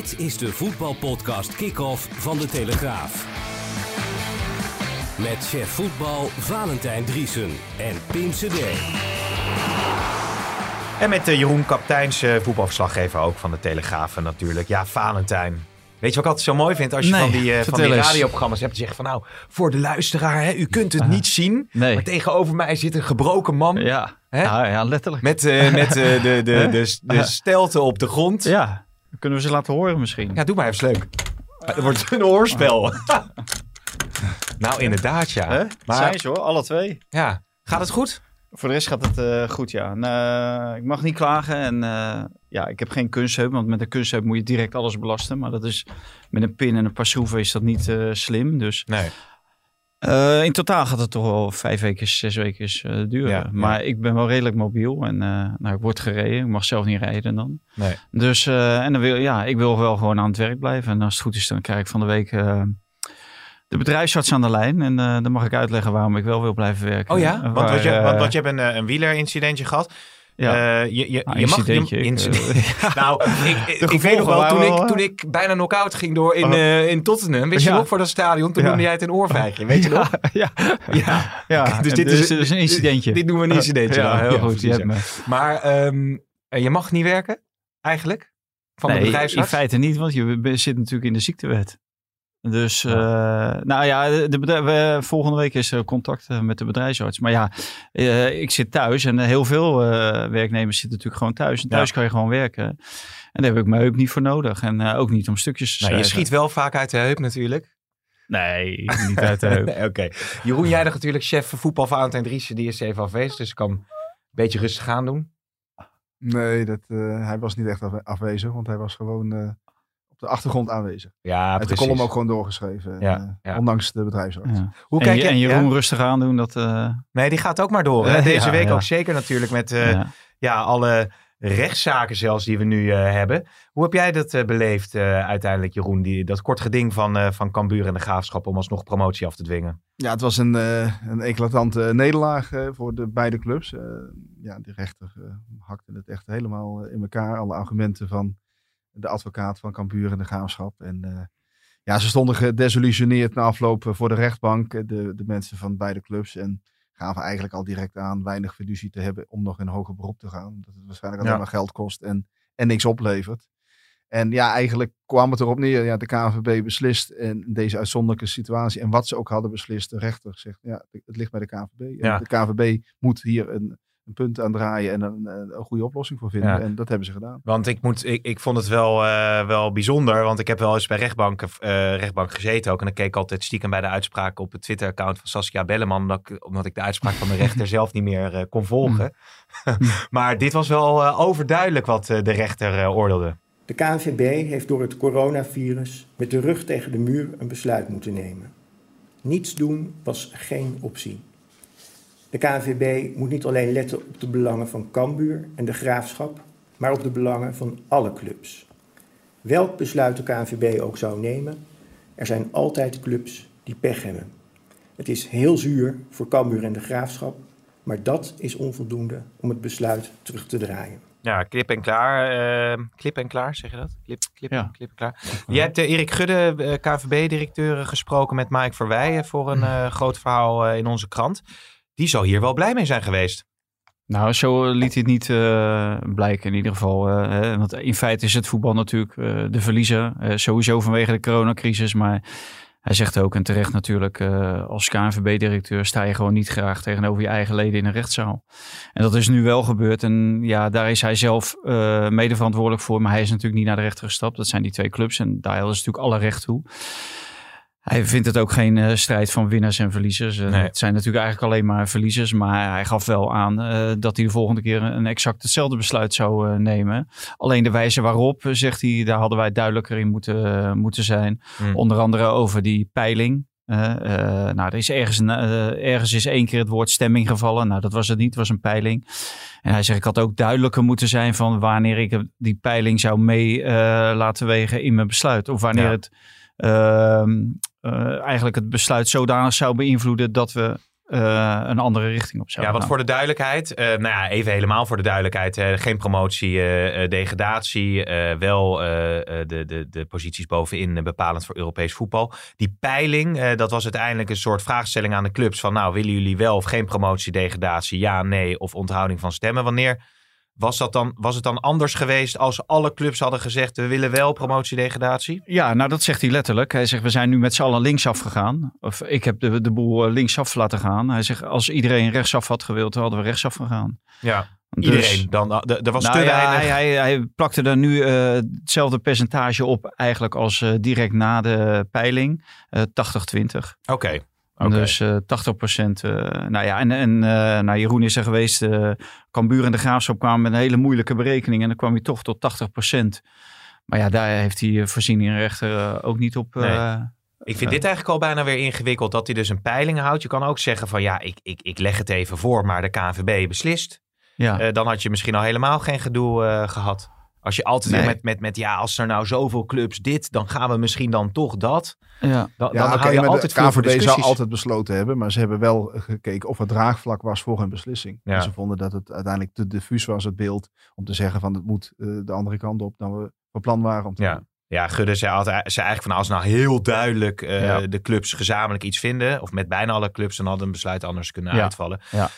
Dit is de voetbalpodcast Kick-Off van De Telegraaf. Met chef voetbal Valentijn Driesen en Pim CD. En met uh, Jeroen Kapteins, uh, voetbalverslaggever ook van de Telegraaf en natuurlijk. Ja, Valentijn. Weet je wat ik altijd zo mooi vind? Als je Nee, van die, uh, van die radioprogramma's hebt, zeggen van nou, voor de luisteraar, hè, u kunt het niet zien. Nee. Maar tegenover mij zit een gebroken man Ja, Hè? ja, ja letterlijk. met, eh, met eh, de, de, de, de, stelte op de grond. Ja. Ja, kunnen we ze laten horen misschien. doe maar even leuk. Het wordt een hoorspel. nou, inderdaad, ja. Maar Zijn ze hoor, alle twee. ja, gaat het goed? Voor de rest gaat het eh, goed, ja. En, eh, ik mag niet klagen en eh, ja, ik heb geen kunstheup, want met een kunstheup moet je direct alles belasten. Maar dat is met een pin en een paar schroeven is dat niet eh, slim. Dus Nee. Eh, in totaal gaat het toch wel vijf weken, zes weken eh, duren. Ja, ja. maar ik ben wel redelijk mobiel en eh, nou, ik word gereden. Ik mag zelf niet rijden dan. nee. Dus en dan wil, ja, ik wil wel gewoon aan het werk blijven. En als het goed is, dan krijg ik van de week de bedrijfsarts aan de lijn. En dan mag ik uitleggen waarom ik wel wil blijven werken. Oh ja? Want, je, want, want je hebt een, een wielerincidentje gehad. Ja. Eh, je, je, je mag je, incidentje, ik, incident- nou, ik, weet nog wel, toen ik, toen ik bijna knock-out ging door in, Oh. eh, in Tottenham, wist je nog voor dat stadion, toen noemde jij het een oorvijgje, weet je nog? ja, Ja. ja. Dus dit is- is, een incidentje. Dit noemen we een incidentje. ja, heel goed. Je hebt. Maar ehm, eh, je mag niet werken, eigenlijk, van de Nee, in bedrijfsarts? feite niet, want je zit natuurlijk in de ziektewet. Dus, Ja. eh, nou ja, de, de bedrijf- we- volgende week is er contact eh, met de bedrijfsarts. Maar ja, eh, ik zit thuis en eh, heel veel eh, werknemers zitten natuurlijk gewoon thuis. En thuis Ja. kan je gewoon werken. En daar heb ik mijn heup niet voor nodig. En eh, ook niet om stukjes te Nou, je schiet wel vaak uit de heup natuurlijk. Nee, niet uit de heup. Nee, Oké. Jeroen, jij bent natuurlijk chef voetbal Valentijn Driessen, die is even afwezig, dus ik kan een beetje rustig aan doen. Nee, dat, eh, hij was niet echt afwe- afwezig, want hij was gewoon eh, de achtergrond aanwezig. Ja, heeft de precies. column ook gewoon doorgeschreven, Ja, eh, ja. ondanks de bedrijfsarts. Ja. Hoe kijk je- je? en Jeroen ja? rustig aandoen, dat... eh, Nee, die gaat ook maar door. Hè? Deze ja, week ja. ook zeker natuurlijk met eh, ja. ja. alle rechtszaken zelfs die we nu eh, hebben. Hoe heb jij dat beleefd eh, uiteindelijk, Jeroen? Die, dat kort geding van, eh van Cambuur en de Graafschap om alsnog promotie af te dwingen. Ja, het was een, eh, een eclatante nederlaag voor de beide clubs. Eh, ja, de rechter eh, hakte het echt helemaal in elkaar. Alle argumenten van de advocaat van Cambuur en de Graafschap. En eh, ja, ze stonden gedesillusioneerd na afloop eh, voor de rechtbank, eh, de, de mensen van beide clubs. En gaven eigenlijk al direct aan weinig fiducie te hebben om nog in hoger beroep te gaan. Dat het waarschijnlijk alleen Ja. maar geld kost en, en niks oplevert. En ja, eigenlijk kwam het erop neer. Ja, de KNVB beslist in deze uitzonderlijke situatie. En wat ze ook hadden beslist, de rechter zegt, ja, het ligt bij de KNVB. Ja. de KNVB moet hier een, een punt aan draaien en een, een, goede oplossing voor vinden. Ja. En dat hebben ze gedaan. Want ik, moet, ik, ik vond het wel, eh, wel bijzonder, want ik heb wel eens bij rechtbank, eh, rechtbank gezeten ook. En dan keek ik altijd stiekem bij de uitspraak op het Twitter-account van Saskia Belleman, omdat ik, omdat ik de uitspraak van de rechter zelf niet meer eh, kon volgen. maar dit was wel eh, overduidelijk wat eh, de rechter eh, oordeelde. De KNVB heeft door het coronavirus met de rug tegen de muur een besluit moeten nemen. Niets doen was geen optie. De KNVB moet niet alleen letten op de belangen van Cambuur en de Graafschap, maar op de belangen van alle clubs. Welk besluit de KNVB ook zou nemen, er zijn altijd clubs die pech hebben. Het is heel zuur voor Cambuur en de Graafschap, maar dat is onvoldoende om het besluit terug te draaien. Ja, klip en klaar. eh, klip en klaar, zeg je dat? Klip, klip, Ja. klip en klaar. Jij hebt eh, Erik Gudde, eh, KVB-directeur, gesproken met Mike Verweijen voor een eh, groot verhaal in onze krant. Die zal hier wel blij mee zijn geweest. Nou, zo liet hij het niet eh, blijken in ieder geval. eh, hè. want in feite is het voetbal natuurlijk eh, de verliezer. eh, sowieso vanwege de coronacrisis. Maar hij zegt ook, en terecht natuurlijk, eh, als KNVB-directeur sta je gewoon niet graag tegenover je eigen leden in een rechtszaal. En dat is nu wel gebeurd. En ja, daar is hij zelf eh mede verantwoordelijk voor. Maar hij is natuurlijk niet naar de rechter gestapt. Dat zijn die twee clubs. En daar ze natuurlijk alle recht toe. Hij vindt het ook geen uh, strijd van winnaars en verliezers. Uh, Nee. Het zijn natuurlijk eigenlijk alleen maar verliezers. Maar hij gaf wel aan uh, dat hij de volgende keer een exact hetzelfde besluit zou nemen. Alleen de wijze waarop, zegt hij, daar hadden wij duidelijker in moeten, moeten zijn. Mm. Onder andere over die peiling. nou, er is ergens, ergens is één keer het woord stemming gevallen. Nou, dat was het niet, het was een peiling. En hij zegt, ik had ook duidelijker moeten zijn van wanneer ik die peiling zou mee laten wegen in mijn besluit. Of wanneer Ja. het uh, eigenlijk het besluit zodanig zou beïnvloeden dat we uh, een andere richting op zouden Ja, want gaan. voor de duidelijkheid, uh, nou ja, even helemaal voor de duidelijkheid. Uh, geen promotie, degradatie, wel de, de, de posities bovenin bepalend voor Europees voetbal. Die peiling, dat was uiteindelijk een soort vraagstelling aan de clubs van nou, willen jullie wel of geen promotie, degradatie, ja, nee of onthouding van stemmen? Wanneer was, dat dan, was het dan anders geweest als alle clubs hadden gezegd we willen wel promotie-degradatie? Ja, nou dat zegt hij letterlijk. Hij zegt we zijn nu met z'n allen linksaf gegaan. Of ik heb de, de boel eh, linksaf laten gaan. Hij zegt als iedereen rechtsaf had gewild, dan hadden we rechtsaf gegaan. Ja, Dus- iedereen. Dan, er was nou te ja. Hij, hij, hij plakte er nu uh, hetzelfde percentage op eigenlijk als uh, direct na de peiling. Uh, 80-20. Oké. Okay. Dus uh, 80%. Uh, nou ja, en, en uh, nou, Jeroen is er geweest. Cambuur en de Graafschap kwamen met een hele moeilijke berekening. En dan kwam hij toch tot 80%. Maar ja, daar heeft die voorzieningenrechter uh, ook niet op... Nee. Ik vind dit eigenlijk al bijna weer ingewikkeld. Dat hij dus een peiling houdt. Je kan ook zeggen van ja, ik, ik, ik leg het even voor. Maar de KNVB beslist. Ja. dan had je misschien al helemaal geen gedoe gehad. Als je altijd Nee. met, met, met ja, als er nou zoveel clubs dit, dan gaan we misschien dan toch dat. Ja. Dan, Ja, dan hou je altijd de KVB zou altijd besloten hebben, maar ze hebben wel gekeken of er draagvlak was voor hun beslissing. Ja. En ze vonden dat het uiteindelijk te diffuus was, het beeld, om te zeggen van het moet eh, de andere kant op dan we van plan waren om te Ja. doen. Ja, Gudde zei, altijd, zei eigenlijk van als nou heel duidelijk eh, Ja. de clubs gezamenlijk iets vinden, of met bijna alle clubs, dan hadden een besluit anders kunnen Ja. uitvallen. Ja.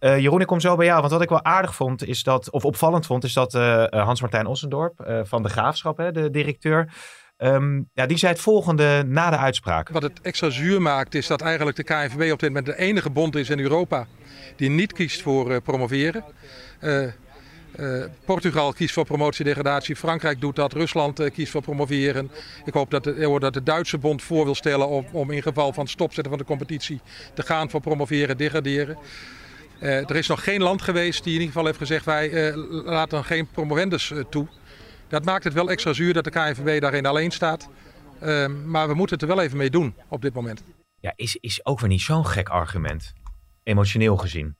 Eh, Jeroen, ik kom zo bij jou. Want wat ik wel aardig vond, is dat, of opvallend vond, is dat eh, eh, Hans-Martijn Ossendorp van de Graafschap, hè, de directeur, ehm, ja, die zei het volgende na de uitspraak. Wat het extra zuur maakt is dat eigenlijk de KNVB op dit moment de enige bond is in Europa die niet kiest voor promoveren. Portugal kiest voor promotie-degradatie, Frankrijk doet dat, Rusland kiest voor promoveren. Ik hoop dat de, dat de Duitse bond voor wil stellen om, om in geval van stopzetten van de competitie te gaan voor promoveren, degraderen. Eh, er is nog geen land geweest die in ieder geval heeft gezegd wij eh, laten geen promovendus eh, toe. Dat maakt het wel extra zuur dat de KNVB daarin alleen staat. Eh, maar we moeten het er wel even mee doen op dit moment. Ja, is, is ook weer niet zo'n gek argument. Emotioneel gezien.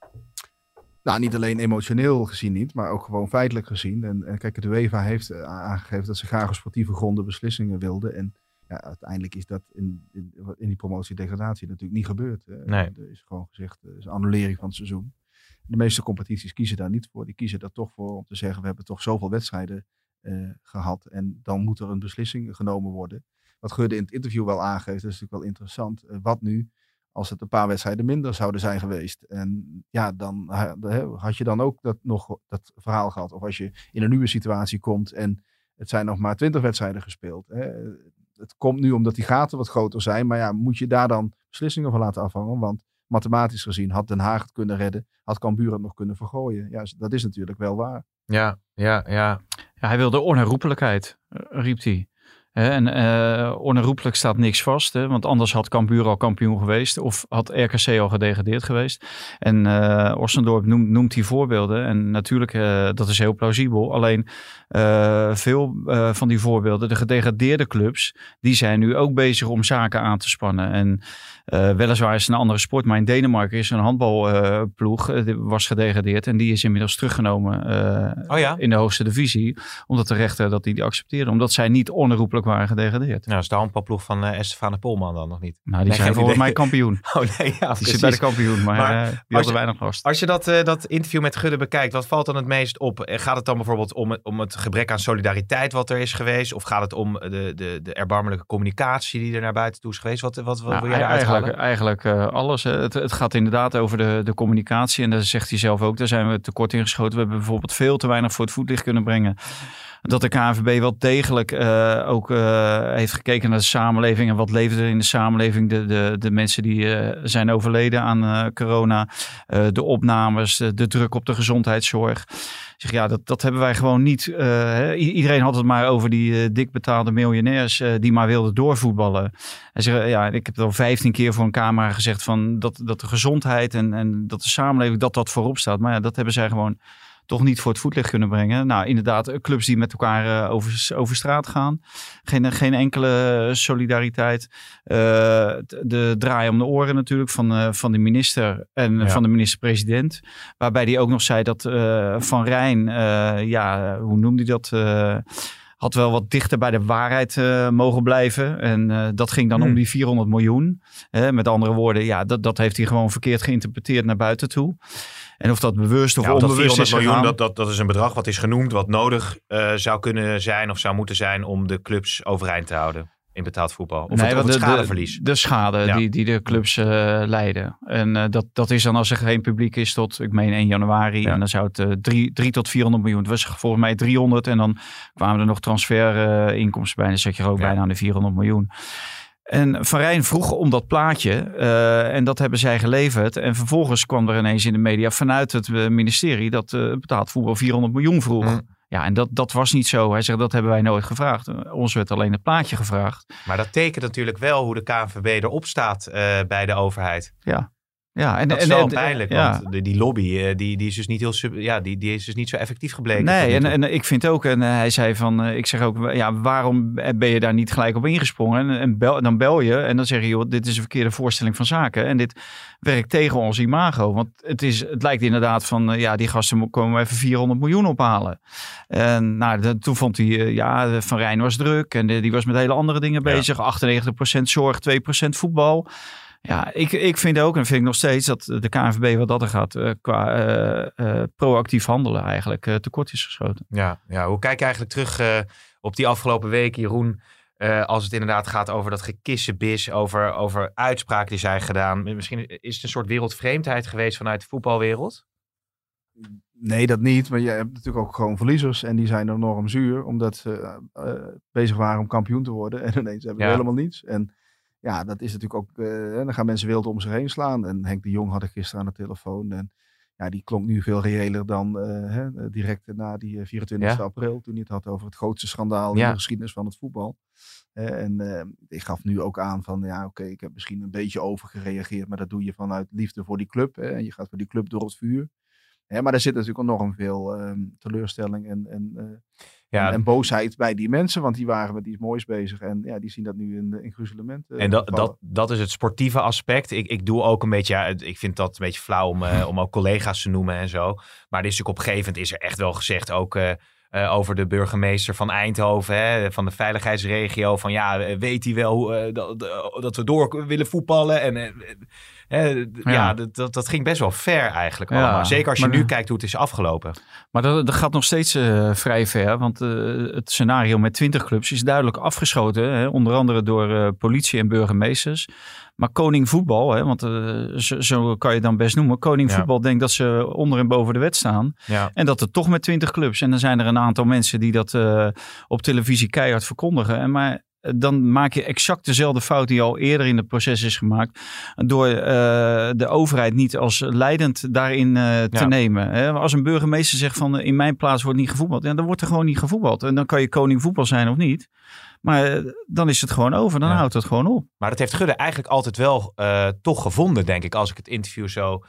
Nou, niet alleen emotioneel gezien niet, maar ook gewoon feitelijk gezien. En, en kijk, de UEFA heeft aangegeven dat ze graag op sportieve gronden beslissingen wilden. En ja, uiteindelijk is dat in, in, in die promotie-degradatie natuurlijk niet gebeurd. Nee. Er is gewoon gezegd, er is een annulering van het seizoen. De meeste competities kiezen daar niet voor. Die kiezen er toch voor om te zeggen, we hebben toch zoveel wedstrijden eh, gehad. En dan moet er een beslissing genomen worden. Wat Geurde in het interview wel aangeeft, dat is natuurlijk wel interessant. Eh, wat nu als het een paar wedstrijden minder zouden zijn geweest? En ja, dan had je dan ook dat, nog dat verhaal gehad. Of als je in een nieuwe situatie komt en het zijn nog maar twintig wedstrijden gespeeld. Hè. Het komt nu omdat die gaten wat groter zijn. Maar ja, moet je daar dan beslissingen van laten afhangen? Want mathematisch gezien had Den Haag het kunnen redden. Had Cambuur het nog kunnen vergooien. Ja, dat is natuurlijk wel waar. Ja, ja, ja. Ja, hij wilde onherroepelijkheid, eh, riep hij. Hè, En eh onherroepelijk staat niks vast, hè, want anders had Cambuur al kampioen geweest of had RKC al gedegradeerd geweest. En eh Ossendorp noemt, noemt die voorbeelden en natuurlijk, eh, dat is heel plausibel. Alleen veel van die voorbeelden, de gedegradeerde clubs, die zijn nu ook bezig om zaken aan te spannen. En weliswaar is het een andere sport, maar in Denemarken is een handbalploeg, was gedegradeerd en die is inmiddels teruggenomen Oh ja? in de hoogste divisie. Omdat de rechter dat die accepteerde. Omdat zij niet onherroepelijk waren gedegradeerd. Nou, is de handbalploeg van eh Estefane Polman dan nog niet? Nou, die Nee, zijn volgens mij kampioen. Oh nee, ja, Die precies. zit bij de kampioen, maar, Maar eh, die als hadden je- weinig last. Als je dat, eh, dat interview met Gudde bekijkt, wat valt dan het meest op? Gaat het dan bijvoorbeeld om het, om het gebrek aan solidariteit wat er is geweest? Of gaat het om de, de, de erbarmelijke communicatie die er naar buiten toe is geweest? Wat, wat, wat Nou, wil jij eruit eigenlijk halen? eigenlijk alles. Het, het gaat inderdaad over de, de communicatie. En daar zegt hij zelf ook, daar zijn we tekort in geschoten. We hebben bijvoorbeeld veel te weinig voor het voetlicht kunnen brengen. Dat de KNVB wel degelijk uh, ook uh, heeft gekeken naar de samenleving en wat leeft er in de samenleving. De, de, de mensen die uh, zijn overleden aan corona, de opnames, de, druk op de gezondheidszorg. Zeg, ja, dat, dat hebben wij gewoon niet. Iedereen had het maar over die dik betaalde miljonairs die maar wilden doorvoetballen. En zeg, ja, ik heb al vijftien keer voor een camera gezegd van dat, dat de gezondheid en, en dat de samenleving dat dat voorop staat. Maar ja, dat hebben zij gewoon toch niet voor het voetlicht kunnen brengen. Nou, inderdaad, eh, clubs die met elkaar uh, over, over straat gaan. Geen, geen enkele solidariteit. Uh, de draai om de oren natuurlijk van, uh, van de minister en van de minister-president. Waarbij die ook nog zei dat Van Rijn, ja, hoe noemde hij dat? had wel wat dichter bij de waarheid mogen blijven. En dat ging dan om hmm. die 400 miljoen. met andere woorden, ja, dat, dat heeft hij gewoon verkeerd geïnterpreteerd naar buiten toe. En of dat bewust of ja, onbewust dat is miljoen, dat, dat, dat is een bedrag wat is genoemd, wat nodig uh, zou kunnen zijn of zou moeten zijn om de clubs overeind te houden in betaald voetbal? Of nee, het, het schadeverlies? De, de schade die, die de clubs uh, leiden. En uh, dat, dat is dan als er geen publiek is tot, ik meen 1 januari. Ja. En dan zou het uh, 3, 3 tot 400 miljoen. Het was volgens mij 300 en dan kwamen er nog transferinkomsten bij. En dan zat je er ook ja. bijna aan de 400 miljoen. En Van Rijn vroeg om dat plaatje uh, en dat hebben zij geleverd. En vervolgens kwam er ineens in de media vanuit het eh, ministerie dat uh, betaald voetbal 400 miljoen vroeg. Mm. Ja, en dat, dat was niet zo. Hij zegt dat hebben wij nooit gevraagd. Ons werd alleen het plaatje gevraagd. Maar dat tekent natuurlijk wel hoe de KNVB erop staat uh, bij de overheid. Ja. Ja, en, dat is en, wel pijnlijk, want die, die lobby eh, die, die is dus niet heel ja, die, die is dus niet zo effectief gebleken. Nee, en, en ik vind ook, en eh, hij zei van, eh, ik zeg ook, ja, waarom ben je daar niet gelijk op ingesprongen? En, en bel, dan bel je en dan zeg je, joh, dit is een verkeerde voorstelling van zaken. En dit werkt tegen ons imago. Want het, is, het lijkt inderdaad van, ja, die gasten komen even 400 miljoen ophalen. En nou, toen vond hij, ja, Van Rijn was druk en die was met hele andere dingen bezig. 98% zorg, 2% voetbal. Ja, ik, ik vind ook en vind ik nog steeds dat de KNVB wat dat er gaat uh, qua uh, uh, proactief handelen eigenlijk tekort is geschoten. Ja, ja, hoe kijk je eigenlijk terug op die afgelopen weken, Jeroen? als het inderdaad gaat over dat gekissenbis, over, over uitspraken die zijn gedaan. Misschien is het een soort wereldvreemdheid geweest vanuit de voetbalwereld? Nee, dat niet. Maar je hebt natuurlijk ook gewoon verliezers. En die zijn enorm zuur. Omdat ze bezig waren om kampioen te worden. En ineens hebben we helemaal niets. En ja, dat is natuurlijk ook, uh, dan gaan mensen wild om zich heen slaan. En Henk de Jong had ik gisteren aan de telefoon. En ja, die klonk nu veel reëler dan uh, hè, direct na die 24 ja. april. Toen hij het had over het grootste schandaal in de geschiedenis van het voetbal. en ik gaf nu ook aan van, ja oké, ik heb misschien een beetje overgereageerd. Maar dat doe je vanuit liefde voor die club. Hè, en je gaat voor die club door het vuur. maar er zit natuurlijk enorm veel ehm, teleurstelling en... en ja. En, boosheid bij die mensen, want die waren met iets moois bezig. En ja, die zien dat nu in, in gruzelementen. En dat, dat, dat is het sportieve aspect. Ik, ik doe ook een beetje, ja, ik vind dat een beetje flauw om, uh, om ook collega's te noemen en zo. Maar is natuurlijk op een gegeven moment is er echt wel gezegd ook... Uh, uh, over de burgemeester van Eindhoven, hè, van de veiligheidsregio. Van ja, weet hij wel dat, dat, we door willen voetballen? En ja, dat, dat, ging best wel ver eigenlijk allemaal. Zeker als je nu kijkt hoe het is afgelopen. Maar dat, dat gaat nog steeds uh, vrij ver. Want uh, het scenario met 20 clubs is duidelijk afgeschoten. Hè? Onder andere door uh, politie en burgemeesters. Maar koning voetbal, hè, want zo, zo, kan je dan best noemen. Koning voetbal denkt dat ze onder en boven de wet staan. En dat het toch met 20 clubs. En dan zijn er een aantal mensen die dat op televisie keihard verkondigen. En maar dan maak je exact dezelfde fout die al eerder in het proces is gemaakt. Door uh, de overheid niet als leidend daarin uh, te nemen. Hè? Als een burgemeester zegt van in mijn plaats wordt niet gevoetbald. Ja, dan wordt er gewoon niet gevoetbald. En dan kan je koning voetbal zijn of niet. Maar dan is het gewoon over. Dan ja. houdt het gewoon op. Maar dat heeft Gudde eigenlijk altijd wel uh, toch gevonden, denk ik. Als ik het interview zo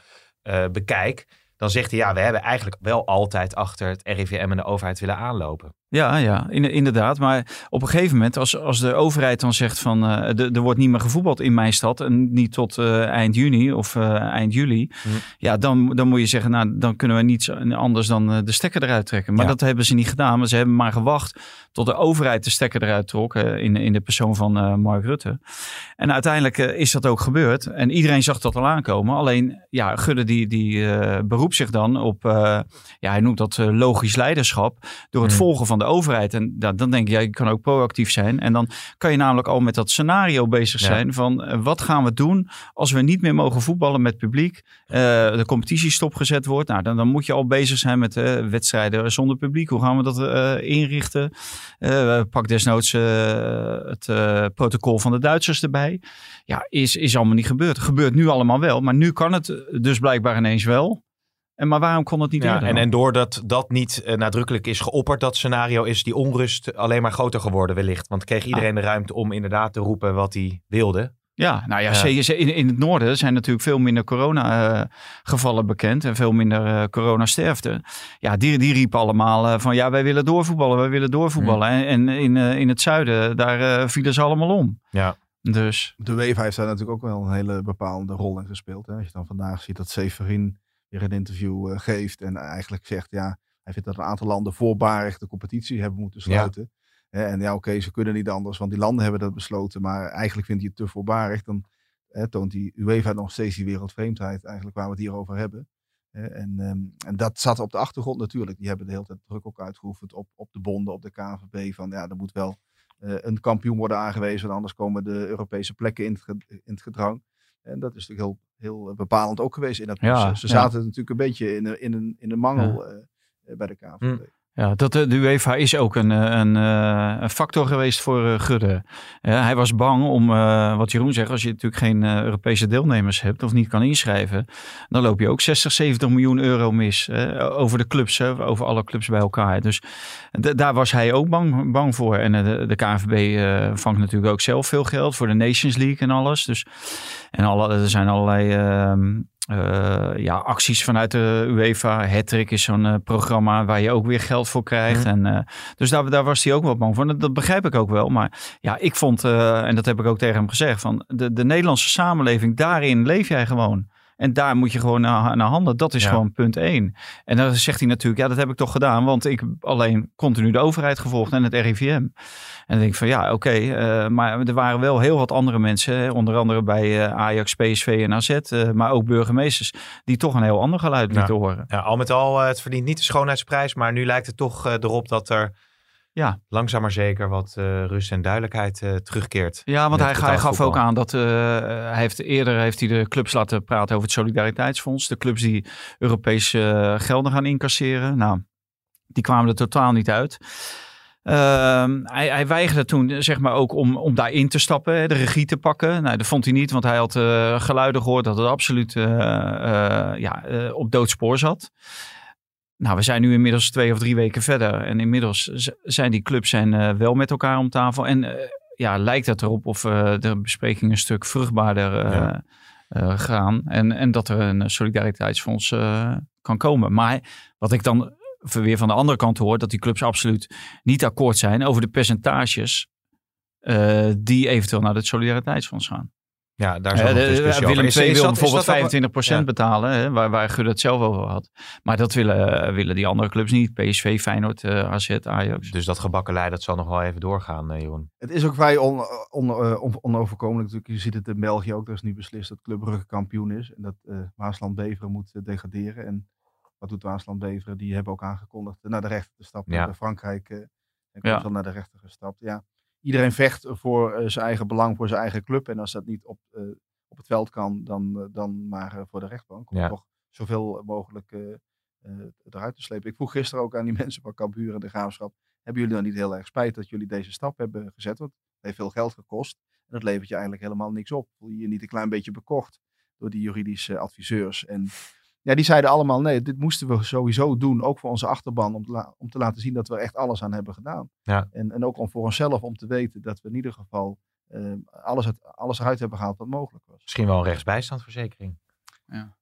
bekijk. Dan zegt hij ja, we hebben eigenlijk wel altijd achter het RIVM en de overheid willen aanlopen. Ja, ja, inderdaad. Maar op een gegeven moment, als, als de overheid dan zegt van uh, er wordt niet meer gevoetbald in mijn stad en niet tot uh, eind juni of uh, eind juli, hm. ja, dan, dan moet je zeggen, nou, dan kunnen we niets anders dan de stekker eruit trekken. Maar ja. dat hebben ze niet gedaan, maar ze hebben maar gewacht tot de overheid de stekker eruit trok in, in de persoon van Mark Rutte. En uiteindelijk is dat ook gebeurd en iedereen zag dat al aankomen. Alleen, ja, Gudde die, die beroept zich dan op, ja, hij noemt dat logisch leiderschap door het hm. volgen van de overheid. En ja, dan denk ik, ja, je kan ook proactief zijn. En dan kan je namelijk al met dat scenario bezig Ja. zijn van eh, wat gaan we doen als we niet meer mogen voetballen met publiek. eh, de competitie stopgezet wordt. Nou, dan, dan moet je al bezig zijn met eh, wedstrijden zonder publiek. Hoe gaan we dat inrichten? Pak desnoods het protocol van de Duitsers erbij. Ja, is, is allemaal niet gebeurd. Gebeurt nu allemaal wel. Maar nu kan het dus blijkbaar ineens wel. En maar waarom kon het niet Ja, en, en doordat dat niet eh, nadrukkelijk is geopperd, dat scenario, is die onrust alleen maar groter geworden wellicht. Want kreeg iedereen de ruimte om inderdaad te roepen wat hij wilde. Ja, nou ja, in, in het noorden zijn natuurlijk veel minder corona-gevallen bekend en veel minder eh coronasterfte. Ja, die, die riepen allemaal eh, van ja, wij willen doorvoetballen, wij willen doorvoetballen. En, en in, eh, in het zuiden, daar eh, vielen ze allemaal om. Ja. Dus De UEFA heeft daar natuurlijk ook wel een hele bepaalde rol in gespeeld. Hè? Als je dan vandaag ziet dat Severin weer een interview eh, geeft en eigenlijk zegt, ja, hij vindt dat een aantal landen voorbarig de competitie hebben moeten sluiten. En ja, oké, ze kunnen niet anders, want die landen hebben dat besloten, maar eigenlijk vindt hij het te voorbarig. Dan hè, toont die UEFA nog steeds die wereldvreemdheid, eigenlijk waar we het hier over hebben. En, ehm, en dat zat op de achtergrond natuurlijk. Die hebben de hele tijd druk ook uitgeoefend op, op de bonden, op de KNVB. Van ja, er moet wel eh, een kampioen worden aangewezen, anders komen de Europese plekken in het, in het gedrang. En dat is natuurlijk heel, heel bepalend ook geweest in dat Ja, proces. Ze ja. zaten natuurlijk een beetje in een, in een, in een mangel eh, eh, bij de KNVB. Hm. Ja, dat, eh, de UEFA is ook een, eh, een, eh, een factor geweest voor Gudde. Hij was bang om, wat Jeroen zegt, als je natuurlijk geen Europese deelnemers hebt of niet kan inschrijven, dan loop je ook 60, 70 miljoen euro mis over de clubs, over alle clubs bij elkaar. Dus daar was hij ook bang, bang voor. En de, de KNVB vangt natuurlijk ook zelf veel geld voor de Nations League en alles. Dus, en alle, er zijn allerlei eh, ja, acties vanuit de UEFA. Hattrick is zo'n eh, programma waar je ook weer geld voor krijgt. En, eh, dus daar, daar was hij ook wel bang voor. Dat, dat begrijp ik ook wel. Maar ja, ik vond, en dat heb ik ook tegen hem gezegd, van de, de Nederlandse samenleving, daarin leef jij gewoon. En daar moet je gewoon naar, naar handelen. Dat is Ja. gewoon punt één. En dan zegt hij natuurlijk, ja, dat heb ik toch gedaan. Want ik heb alleen continu de overheid gevolgd en het RIVM. En dan denk ik van, ja, oké. eh, maar er waren wel heel wat andere mensen. Onder andere bij eh, Ajax, PSV en AZ. eh, maar ook burgemeesters. Die toch een heel ander geluid Ja. lieten horen. Ja, al met al, het verdient niet de schoonheidsprijs, maar nu lijkt het toch erop dat er Ja. langzaam maar zeker wat eh, rust en duidelijkheid eh, terugkeert. Ja, want hij, gaf ook aan dat eh, hij heeft eerder heeft hij de clubs laten praten over het Solidariteitsfonds. De clubs die Europese gelden gaan incasseren. Nou, die kwamen er totaal niet uit. Ehm, hij, hij weigerde toen zeg maar ook om, om daarin te stappen, hè, de regie te pakken. Nou, dat vond hij niet, want hij had geluiden gehoord dat het absoluut ja, op doodspoor zat. Nou, we zijn nu inmiddels twee of drie weken verder. En inmiddels zijn die clubs zijn, eh, wel met elkaar om tafel. En eh, ja, lijkt het erop of eh, de besprekingen een stuk vruchtbaarder Ja. gaan. En, en dat er een solidariteitsfonds kan komen. Maar wat ik dan weer van de andere kant hoor, dat die clubs absoluut niet akkoord zijn over de percentages die eventueel naar het solidariteitsfonds gaan. Ja, daar Eh, nog de- discussie Willem. Is- II is wil dat- is bijvoorbeeld dat ook- 25% Ja. betalen, hè, waar, waar Gudde het zelf over had. Maar dat willen, eh, willen die andere clubs niet. PSV, Feyenoord, eh, AZ, Ajax. Dus dat gebakkelei, dat zal nog wel even doorgaan, eh, Jeroen. Het is ook vrij on, on, eh, on- onoverkomelijk natuurlijk. Je ziet het in België ook. Er is nu beslist dat Club Brugge kampioen is. En dat eh Waasland-Beveren moet eh, degraderen. En wat doet Waasland-Beveren? Die hebben ook aangekondigd naar de rechter te stappen. Ja. Frankrijk eh en Ja. komt dan naar de rechter gestapt. Ja. Iedereen vecht voor eh, zijn eigen belang, voor zijn eigen club. En als dat niet op, eh, op het veld kan, dan, eh, dan maar voor de rechtbank. Om Ja. toch zoveel mogelijk eruit te slepen. Ik vroeg gisteren ook aan die mensen van Cambuur en de Graafschap. Hebben jullie dan niet heel erg spijt dat jullie deze stap hebben gezet? Want het heeft veel geld gekost. En dat levert je eigenlijk helemaal niks op. Voel je je niet een klein beetje bekocht door die juridische adviseurs? En ja, die zeiden allemaal nee, dit moesten we sowieso doen. Ook voor onze achterban. Om te, la- om te laten zien dat we er echt alles aan hebben gedaan. Ja. En, en ook om voor onszelf om te weten dat we in ieder geval eh, alles, uit, alles eruit hebben gehaald wat mogelijk was. Misschien wel een rechtsbijstandverzekering. Dat,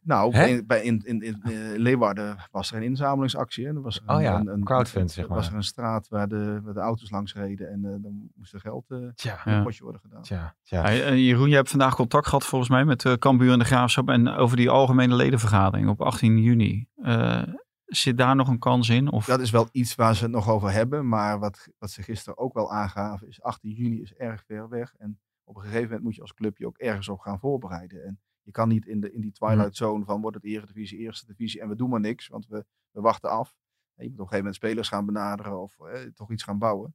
nou, bij, in, in, in eh, Leeuwarden was er een inzamelingsactie. En er was er Oh ja, een, een, crowdfund, een- zeg was maar. er een straat waar de, waar de auto's langs reden. En eh, dan moest er geld eh, Tja, in Ja. een potje worden gedaan. tja, tja. Ja, eh, Jeroen, je hebt vandaag contact gehad volgens mij met uh, Cambuur en de Graafschap. En over die algemene ledenvergadering op 18 juni. Eh, zit daar nog een kans in? Of... Dat is wel iets waar ze het nog over hebben. Maar wat, wat ze gisteren ook wel aangaven is 18 juni is erg ver weg. En op een gegeven moment moet je als club je ook ergens op gaan voorbereiden. En je kan niet in, de, in die twilight zone van wordt het eredivisie, eerste divisie en we doen maar niks. Want we, we wachten af. je moet op een gegeven moment spelers gaan benaderen of eh, toch iets gaan bouwen.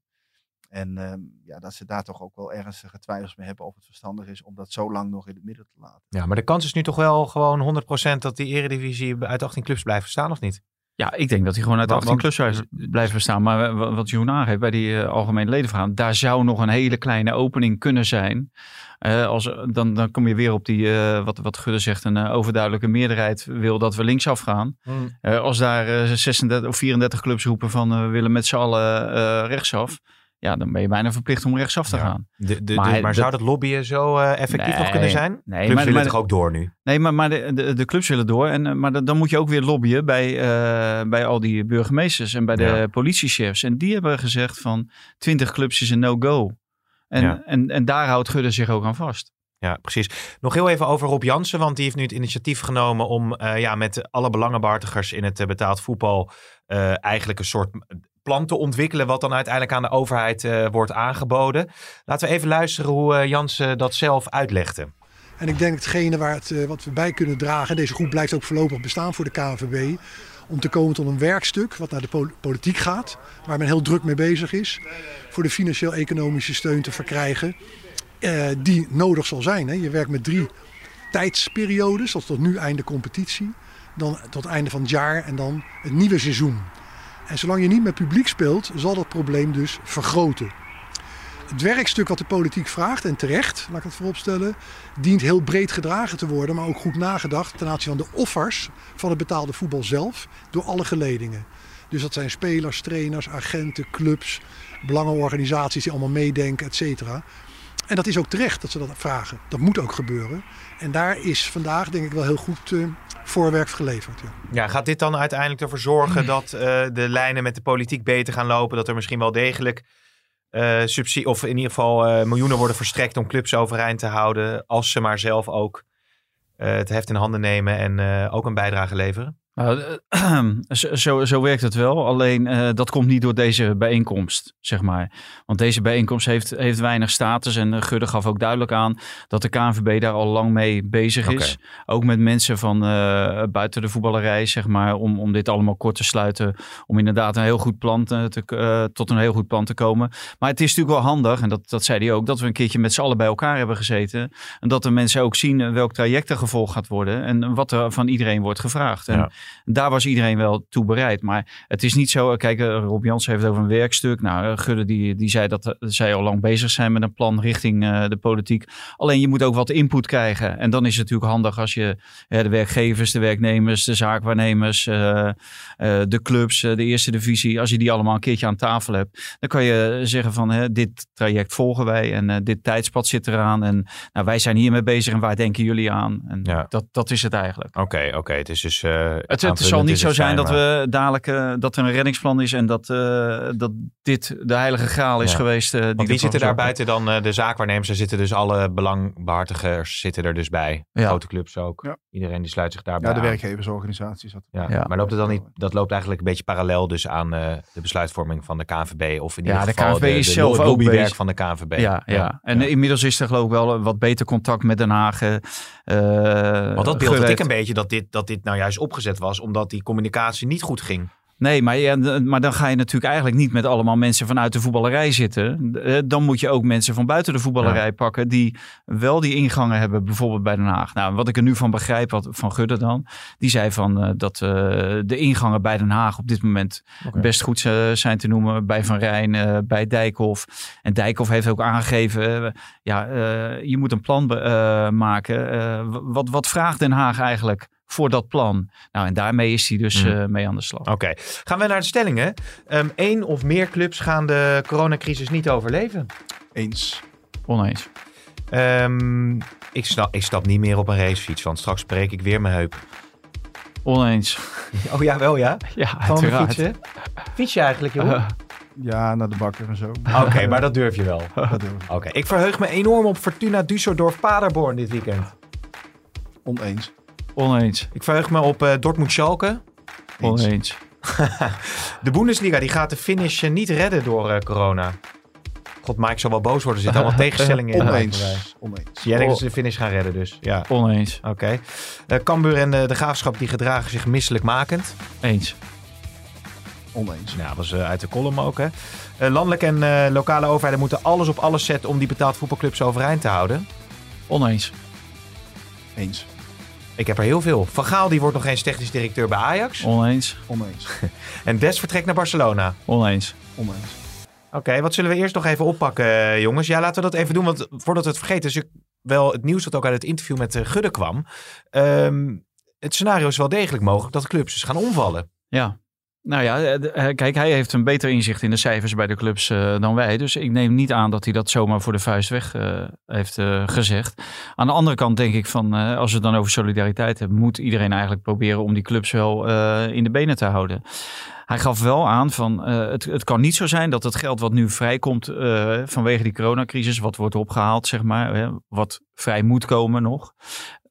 En ehm, ja, dat ze daar toch ook wel ernstige twijfels mee hebben of het verstandig is om dat zo lang nog in het midden te laten. Ja, maar de kans is nu toch wel gewoon 100% dat die eredivisie uit 18 clubs blijven staan, of niet? Ja, ik denk dat hij gewoon uit de Want- 18 clubs blijft- bestaan. Maar wa- wat Jeroen aangeeft bij die eh, algemene ledenvergadering, daar zou nog een hele kleine opening kunnen zijn. Eh, als, dan, dan kom je weer op die, eh, wat, wat Gudde zegt, een overduidelijke meerderheid wil dat we linksaf gaan. Eh, als daar eh, 36 of 34 clubs roepen van we willen met z'n allen rechtsaf. Ja, dan ben je bijna verplicht om rechtsaf te Ja. gaan. De, de, Maar maar, zou dat lobbyen zo eh, effectief nog kunnen zijn? nee, Clubs maar- willen maar- toch ook door nu? Nee, maar, maar de, de, clubs willen door. En, eh, maar dan- moet je ook weer lobbyen bij, eh, bij al die burgemeesters en bij de Ja. politiechefs. En die hebben gezegd van 20 clubs is een no-go. En, Ja. en, en daar houdt Gudde zich ook aan vast. Ja, precies. Nog heel even over Rob Jansen, want die heeft nu het initiatief genomen om ja, met alle belangenbehartigers in het betaald voetbal eigenlijk een soort plan te ontwikkelen, wat dan uiteindelijk aan de overheid eh, wordt aangeboden. Laten we even luisteren hoe eh, Jansen dat zelf uitlegde. En ik denk hetgene waar het, eh, wat we bij kunnen dragen, deze groep blijft ook voorlopig bestaan voor de KNVB, om te komen tot een werkstuk wat naar de pol- politiek gaat, waar men heel druk mee bezig is, voor de financieel-economische steun te verkrijgen, eh, die nodig zal zijn. Hè. Je werkt met drie tijdsperiodes, is tot nu einde competitie, dan tot einde van het jaar en dan het nieuwe seizoen. En zolang je niet met publiek speelt, zal dat probleem dus vergroten. Het werkstuk wat de politiek vraagt, en terecht, laat ik het vooropstellen, dient heel breed gedragen te worden, maar ook goed nagedacht ten aanzien van de offers van het betaalde voetbal zelf door alle geledingen. Dus dat zijn spelers, trainers, agenten, clubs, belangenorganisaties die allemaal meedenken, et cetera. En dat is ook terecht dat ze dat vragen. Dat moet ook gebeuren. En daar is vandaag denk ik wel heel goed eh, voorwerk geleverd. Ja. Ja, gaat dit dan uiteindelijk ervoor zorgen dat eh, de lijnen met de politiek beter gaan lopen? Dat er misschien wel degelijk eh subsidie, of in ieder geval miljoenen worden verstrekt om clubs overeind te houden, als ze maar zelf ook het heft in handen nemen en ook een bijdrage leveren? Nou, eh, zo, zo, werkt het wel. Alleen eh, dat komt niet door deze bijeenkomst, zeg maar. Want deze bijeenkomst heeft, heeft weinig status. En eh, Gudde gaf ook duidelijk aan dat de KNVB daar al lang mee bezig is. Ook met mensen van buiten de voetballerij, zeg maar. Om, om dit allemaal kort te sluiten. Om inderdaad een heel goed plan te, tot een heel goed plan te komen. Maar het is natuurlijk wel handig, en dat, dat zei hij ook, dat we een keertje met z'n allen bij elkaar hebben gezeten. En dat de mensen ook zien welk traject er gevolgd gaat worden. En wat er van iedereen wordt gevraagd. En Ja. Daar was iedereen wel toe bereid. Maar het is niet zo. Kijk, eh, Rob Jans heeft het over een werkstuk. Nou, eh, Gudde die, die zei dat eh, zij al lang bezig zijn met een plan richting eh, de politiek. Alleen je moet ook wat input krijgen. En dan is het natuurlijk handig als je eh, de werkgevers, de werknemers, de zaakwaarnemers, eh, eh, de clubs, eh, de eerste divisie. Als je die allemaal een keertje aan tafel hebt, dan kan je zeggen van hè, dit traject volgen wij en eh, dit tijdspad zit eraan. En nou, wij zijn hiermee bezig en waar denken jullie aan? En Ja. dat, dat is het eigenlijk. Oké, oké. Het is dus. eh, Het, zal niet is zo zijn dat we dadelijk eh, dat er een reddingsplan is en dat, eh, dat dit de heilige graal is Ja. geweest. eh, die Want wie zitten daar buiten dan eh, de zaakwaarnemers? Er zitten dus alle belangbehartigers zitten er dus bij. Ja. Grote clubs ook. Ja. Iedereen die sluit zich daarbij Ja, de aan. werkgeversorganisatie zat Ja. Ja. Maar loopt het dan niet, dat loopt eigenlijk een beetje parallel dus aan eh, de besluitvorming van de KNVB. Of in Ja, ieder de geval KNVB is de zelf ook lobbywerk bezig. van de KNVB. Ja, ja. en inmiddels is er geloof ik wel wat beter contact met Den Haag. eh, Want dat beeld had ik een beetje dat dit, dat dit nou juist opgezet was omdat die communicatie niet goed ging. Nee, maar, ja, maar dan ga je natuurlijk eigenlijk niet met allemaal mensen vanuit de voetballerij zitten. Eh, Dan moet je ook mensen van buiten de voetballerij pakken die wel die ingangen hebben, bijvoorbeeld bij Den Haag. Nou, wat ik er nu van begrijp, wat, van Gudde dan, die zei van eh, dat eh, de ingangen bij Den Haag op dit moment best goed zijn te noemen. Bij Van Rijn, bij Dijkhoff. En Dijkhoff heeft ook aangegeven, ja, je moet een plan maken. Wat, wat vraagt Den Haag eigenlijk voor dat plan? Nou, en daarmee is hij dus Mm. eh, mee aan de slag. Oké, gaan we naar de stellingen. Eén of meer clubs gaan de coronacrisis niet overleven. eens. Oneens. Ehm, ik, stap, ik stap niet meer op een racefiets, want straks breek ik weer mijn heup. Oneens. Oh ja, wel ja? Ja, Gewoon uiteraard. fietsen? Fiets je eigenlijk, joh? Eh, Ja, naar de bakker en zo. Oké, maar dat durf je wel. Dat. Oké, ik verheug me enorm op Fortuna Düsseldorf Paderborn dit weekend. Oneens. Oneens. Ik verheug me op eh, Dortmund Schalke. Oneens. De Bundesliga die gaat de finish eh, niet redden door eh, corona. God, Mike zal wel boos worden. Er zitten allemaal tegenstellingen in. Oneens. Oneens. Jij denkt dat ze de finish gaan redden dus. Ja, Oneens. oké. Eh, Cambuur en de Graafschap die gedragen zich misselijkmakend. Eens. Oneens. Ja, dat was uit de column ook. Hè. Eh, landelijk en eh, lokale overheden moeten alles op alles zetten om die betaald voetbalclubs overeind te houden. Oneens. Eens. Ik heb er heel veel. Van Gaal die wordt nog eens technisch directeur bij Ajax. Oneens. Oneens. En Des vertrekt naar Barcelona. Oneens. Oneens. Oké, wat zullen we eerst nog even oppakken, eh, jongens? Ja, laten we dat even doen, want voordat we het vergeten... is wel het nieuws dat ook uit het interview met eh, Gudde kwam. Ehm, het scenario is wel degelijk mogelijk dat clubs dus gaan omvallen. Ja. Nou ja, eh, eh, kijk, hij heeft een beter inzicht in de cijfers bij de clubs eh, dan wij. Dus ik neem niet aan dat hij dat zomaar voor de vuist weg heeft gezegd. Aan de andere kant denk ik van, als we het dan over solidariteit hebben, moet iedereen eigenlijk proberen om die clubs wel in de benen te houden. Hij gaf wel aan van, het, het kan niet zo zijn dat het geld wat nu vrijkomt vanwege die coronacrisis, wat wordt opgehaald, zeg maar, wat vrij moet komen nog.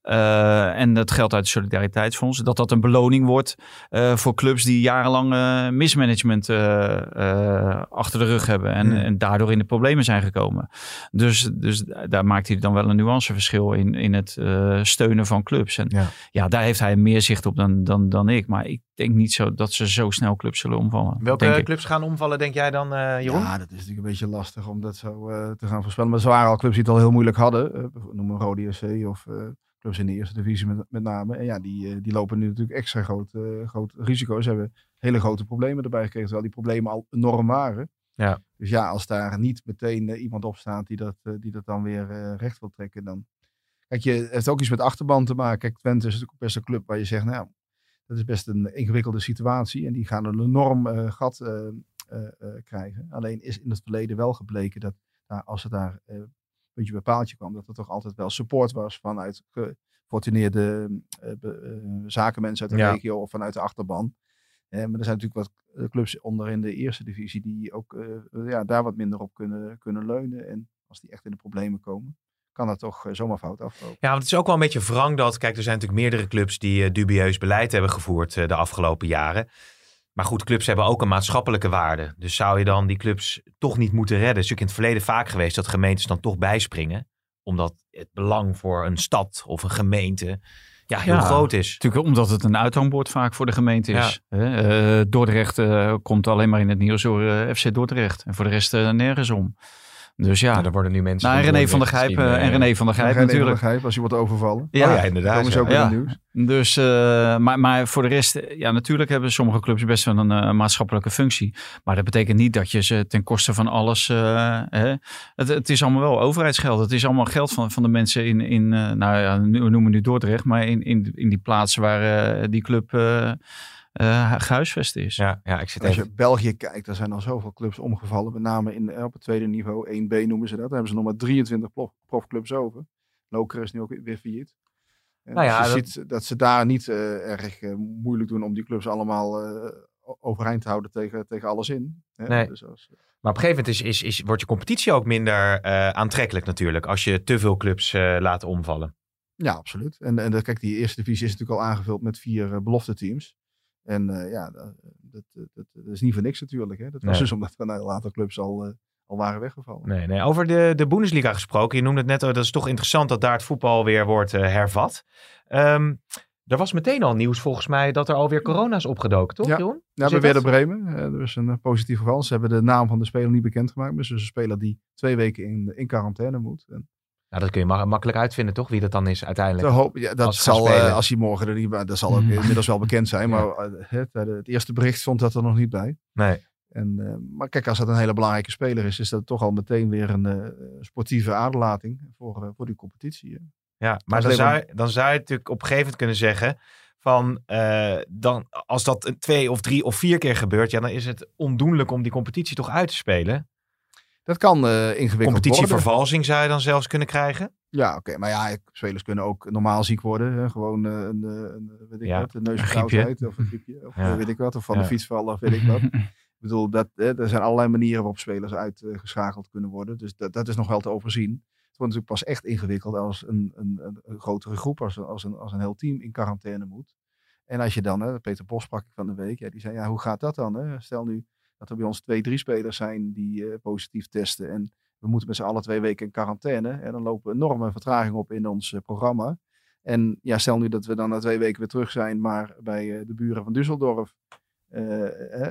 Eh, en het geld uit het Solidariteitsfonds, dat dat een beloning wordt eh, voor clubs die jarenlang eh, mismanagement eh, eh, achter de rug hebben en, Hmm. en daardoor in de problemen zijn gekomen. Dus, dus daar maakt hij dan wel een nuanceverschil in, in het eh, steunen van clubs. En Ja. ja. daar heeft hij meer zicht op dan, dan, dan ik. Maar ik denk niet zo dat ze zo snel clubs zullen omvallen. Welke clubs gaan omvallen, denk jij dan, eh, Jeroen? Ja, dat is natuurlijk een beetje lastig om dat zo eh, te gaan voorspellen. Maar er waren al clubs die het al heel moeilijk hadden. Noem maar Rode SC of eh, clubs in de eerste divisie met, met name. En ja, die, eh, die lopen nu natuurlijk extra groot, eh, groot risico. Ze hebben hele grote problemen erbij gekregen, terwijl die problemen al enorm waren. Ja. Dus ja, als daar niet meteen eh, iemand op staat die dat, die dat dan weer recht wil trekken, dan... Kijk, je, het heeft ook iets met achterban te maken. Kijk, Twente is natuurlijk best een club waar je zegt, nou, dat is best een ingewikkelde situatie. En die gaan een enorm gat krijgen. Alleen is in het verleden wel gebleken dat nou, als het daar puntje bij paaltje kwam, dat er toch altijd wel support was vanuit gefortuneerde eh, eh, zakenmensen uit de Ja. regio of vanuit de achterban. Eh, maar er zijn natuurlijk wat clubs onder in de eerste divisie die ook ja, daar wat minder op kunnen, kunnen leunen. En als die echt in de problemen komen, kan dat toch zomaar fout aflopen. Ja, want het is ook wel een beetje wrang dat... Kijk, er zijn natuurlijk meerdere clubs die dubieus beleid hebben gevoerd de afgelopen jaren. Maar goed, clubs hebben ook een maatschappelijke waarde. Dus zou je dan die clubs toch niet moeten redden? Het is natuurlijk in het verleden vaak geweest dat gemeentes dan toch bijspringen. Omdat het belang voor een stad of een gemeente ja, heel Ja. groot is. Natuurlijk omdat het een uithangbord vaak voor de gemeente is. Hè? Eh, Dordrecht eh, komt alleen maar in het nieuws door eh, FC Dordrecht. En voor de rest nergens om. Dus ja, er worden nu mensen... nou, en René van der Gijp eh, en eh, René van der Gijp Geen natuurlijk. als je wordt overvallen. Ja, ja, inderdaad. Ja. in Ja. het nieuws. Dus, eh, maar, maar voor de rest, eh, ja, natuurlijk hebben sommige clubs best wel een eh, maatschappelijke functie. Maar dat betekent niet dat je ze ten koste van alles. eh, hè, het, het is allemaal wel overheidsgeld. Het is allemaal geld van, van de mensen in, in eh, nou ja, we noemen nu Dordrecht, maar in, in, in die plaatsen waar eh, die club eh eh, gehuisvest is. Ja, ja, ik zit Als even... je België kijkt, daar zijn al zoveel clubs omgevallen. Met name in, eh, op het tweede niveau, 1B noemen ze dat. Daar hebben ze nog maar 23 prof, profclubs over. Loker is nu ook weer failliet. En Nou ja, dus je dat- ziet dat ze daar niet eh, erg eh, moeilijk doen om die clubs allemaal eh, overeind te houden tegen, tegen alles in. Hè? Nee. Dus als, Maar op een gegeven moment is, is, is, wordt je competitie ook minder eh, aantrekkelijk natuurlijk. Als je te veel clubs eh, laat omvallen. ja, absoluut. En, en kijk, die eerste divisie is natuurlijk al aangevuld met vier eh, belofte teams. En eh, ja, dat, dat, dat, dat is niet voor niks natuurlijk. Hè? Dat was Nee. dus omdat er een heel aantal clubs al, eh, al waren weggevallen. Nee, nee. Over de, de Bundesliga gesproken. Je noemde het net, dat is toch interessant dat daar het voetbal weer wordt eh, hervat. Ehm, er was meteen al nieuws volgens mij dat er alweer corona is opgedoken, toch Ja. Jeroen? Ja, bij? Werder Bremen. er is een positief geval. Ze hebben de naam van de speler niet bekendgemaakt. Maar is dus een speler die twee weken in, in quarantaine moet. En Nou, dat kun je ma- makkelijk uitvinden, toch? Wie dat dan is uiteindelijk. te hopen, ja, dat Als zal, eh, als hij morgen er niet bij dat zal ook Mm. inmiddels wel bekend zijn. Ja. Maar eh, het, eh, het eerste bericht stond dat er nog niet bij. Nee. En, eh, maar kijk, als dat een hele belangrijke speler is, is dat toch al meteen weer een eh, sportieve aderlating voor, voor die competitie. hè. Ja, maar dan zou, je- dan zou je natuurlijk op een gegeven moment kunnen zeggen van eh, dan, als dat twee of drie of vier keer gebeurt, ja, dan is het ondoenlijk om die competitie toch uit te spelen. Dat kan eh ingewikkeld worden. Competitievervalsing zou je dan zelfs kunnen krijgen. Ja, oké. Maar ja, spelers kunnen ook normaal ziek worden. Hè? Gewoon eh, een, eh, een, weet ik Ja, wat, een neusverkoudheid of een griepje. Of Ja. weet ik wat. Of van Ja. de fiets vallen of weet ik wat. Ik bedoel, dat, hè, er zijn allerlei manieren waarop spelers uitgeschakeld kunnen worden. Dus dat, dat is nog wel te overzien. Het wordt natuurlijk pas echt ingewikkeld als een, een, een, grotere groep, als een, als, een, als een heel team in quarantaine moet. En als je dan, hè, Peter Bos sprak ik van de week, ja, die zei, ja, hoe gaat dat dan? Hè? Stel nu dat er bij ons twee, drie spelers zijn die eh, positief testen. En we moeten met z'n allen twee weken in quarantaine. En dan lopen we enorme vertraging op in ons eh, programma. En ja, stel nu dat we dan na twee weken weer terug zijn, maar bij eh, de buren van Düsseldorf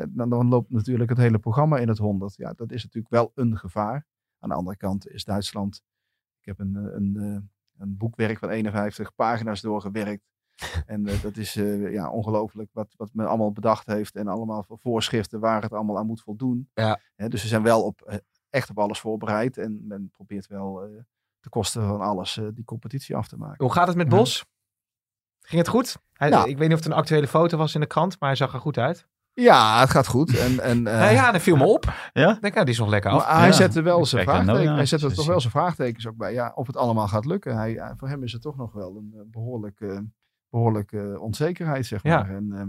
dan, loopt natuurlijk het hele programma in het honderd. Ja, dat is natuurlijk wel een gevaar. Aan de andere kant is Duitsland. Ik heb een, een, een boekwerk van 51 pagina's doorgewerkt. En uh, dat is uh, ja, ongelooflijk wat, wat men allemaal bedacht heeft. En allemaal voor voorschriften waar het allemaal aan moet voldoen. Ja. dus ze zijn wel op, echt op alles voorbereid. En men probeert wel uh, de kosten van alles die competitie af te maken. Hoe gaat het met Bos? Ging het goed? Hij, nou, ik weet niet of het een actuele foto was in de krant, maar hij zag er goed uit. Ja, het gaat goed. En, en, uh, ja, dat viel me op. Ja? Ik denk, nou, die is nog lekker af. hij ja. zette wel zijn vraagtekens. hij zette er toch wel zijn vraagtekens ook bij. Ja, of het allemaal gaat lukken. Hij, voor hem is het toch nog wel een behoorlijke, behoorlijke onzekerheid, zeg maar. En uh,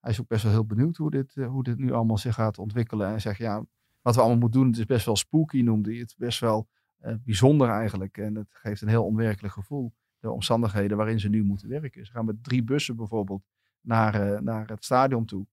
hij is ook best wel heel benieuwd hoe dit, hoe dit nu allemaal zich gaat ontwikkelen. En hij zegt, ja, wat we allemaal moeten doen, het is best wel spooky, noemde hij het. Best wel uh, bijzonder eigenlijk. En het geeft een heel onwerkelijk gevoel. De omstandigheden waarin ze nu moeten werken. Ze gaan met drie bussen bijvoorbeeld naar, uh, naar het stadion toe.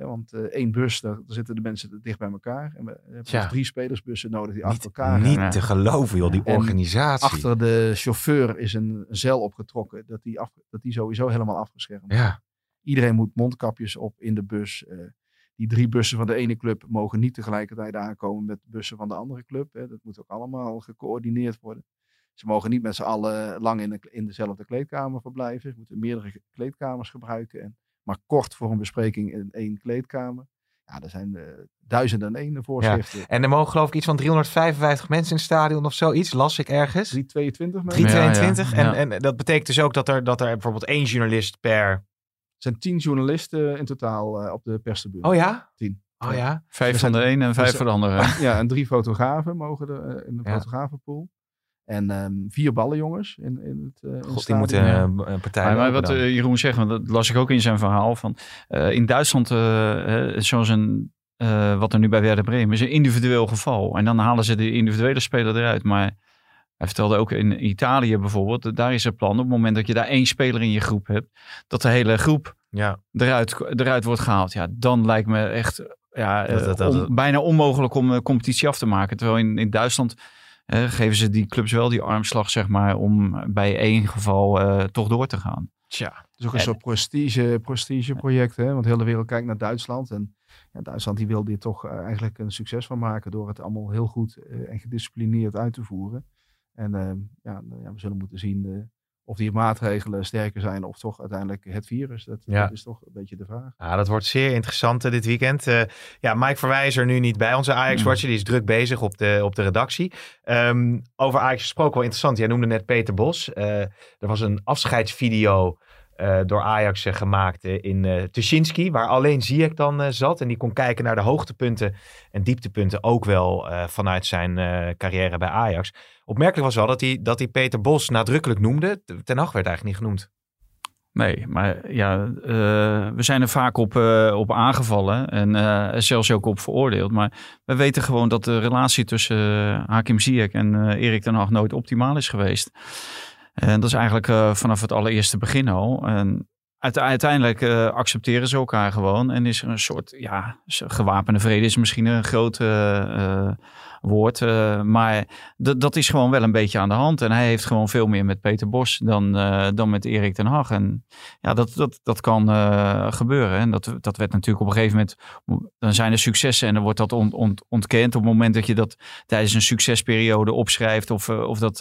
Ja, want uh, één bus, daar, daar, zitten de mensen dicht bij elkaar. En we hebben dus drie spelersbussen nodig die niet, achter elkaar Niet gaan. te geloven, joh, die En organisatie. Achter de chauffeur is een, zeil opgetrokken. Dat die, af, dat die sowieso helemaal afgeschermd. Ja. Iedereen moet mondkapjes op in de bus. Uh, die drie bussen van de ene club mogen niet tegelijkertijd aankomen met bussen van de andere club. Hè. Dat moet ook allemaal gecoördineerd worden. Ze mogen niet met z'n allen lang in, de, in dezelfde kleedkamer verblijven. Ze moeten meerdere kleedkamers gebruiken. En maar kort voor een bespreking in één kleedkamer. Ja, er zijn uh, duizenden en één voorschriften. Ja. En er mogen geloof ik iets van 355 mensen in het stadion of zoiets, las ik ergens. 322 mensen. 322. Ja, ja. En, en dat betekent dus ook dat er, dat er bijvoorbeeld één journalist per... Er zijn tien journalisten in totaal uh, op de perstribune. Oh ja? Tien. Oh ja? Vijf van de een en vijf dus- van de andere. Ja, en drie fotografen mogen er uh, in de Ja. fotografenpool. En um, vier ballenjongens in, in het, uh, in God, het die moeten uh, een partij Maar, maar wat dan. uh, Jeroen zegt, want dat las ik ook in zijn verhaal. Van, uh, in Duitsland, uh, zoals een, uh, wat er nu bij Werder Bremen is, een individueel geval. En dan halen ze de individuele speler eruit. Maar hij vertelde ook in Italië bijvoorbeeld, daar is het plan op het moment dat je daar één speler in je groep hebt, dat de hele groep ja. eruit, eruit wordt gehaald. Ja, dan lijkt me echt ja, Dat- dat- dat- on- bijna onmogelijk om een competitie af te maken. Terwijl in, in Duitsland eh, geven ze die clubs wel die armslag, zeg maar, om bij één geval eh, toch door te gaan. Tja. Het is ook een En- soort prestige, prestige project, hè? want heel de wereld kijkt naar Duitsland. En ja, Duitsland die wil dit toch eh, eigenlijk een succes van maken door het allemaal heel goed eh, en gedisciplineerd uit te voeren. En ja, ja, we zullen moeten zien of die maatregelen sterker zijn of toch uiteindelijk het virus. Dat, Ja. dat is toch een beetje de vraag. Ja, dat wordt zeer interessant eh, dit weekend. Eh, ja, Mike Verwij is er nu niet bij, onze Ajax-watcher. Die is druk bezig op de, op de redactie. Ehm, over Ajax gesproken, wel interessant. Jij noemde net Peter Bos. Eh, er was een afscheidsvideo eh, door Ajax eh, gemaakt eh, in Tuschinski, waar alleen Ziyech dan zat. En die kon kijken naar de hoogtepunten en dieptepunten ook wel vanuit zijn carrière bij Ajax. Opmerkelijk was wel dat hij, dat hij Peter Bos nadrukkelijk noemde. Ten Hag werd eigenlijk niet genoemd. Nee, maar ja, we zijn er vaak op, op aangevallen en zelfs ook op veroordeeld. Maar we weten gewoon dat de relatie tussen Hakim Ziyech en Erik ten Hag nooit optimaal is geweest. En dat is eigenlijk eh, vanaf het allereerste begin al. En uite- uiteindelijk eh, accepteren ze elkaar gewoon. En is er een soort, ja, gewapende vrede is misschien een groot eh, eh, woord. maar dat is gewoon wel een beetje aan de hand. En hij heeft gewoon veel meer met Peter Bos dan, eh, dan met Erik ten Hag. En ja, dat, dat, dat kan eh, gebeuren. En dat, dat werd natuurlijk op een gegeven moment... Dan zijn er successen en dan wordt dat ont, ont, ontkend. Op het moment dat je dat tijdens een succesperiode opschrijft... of, of dat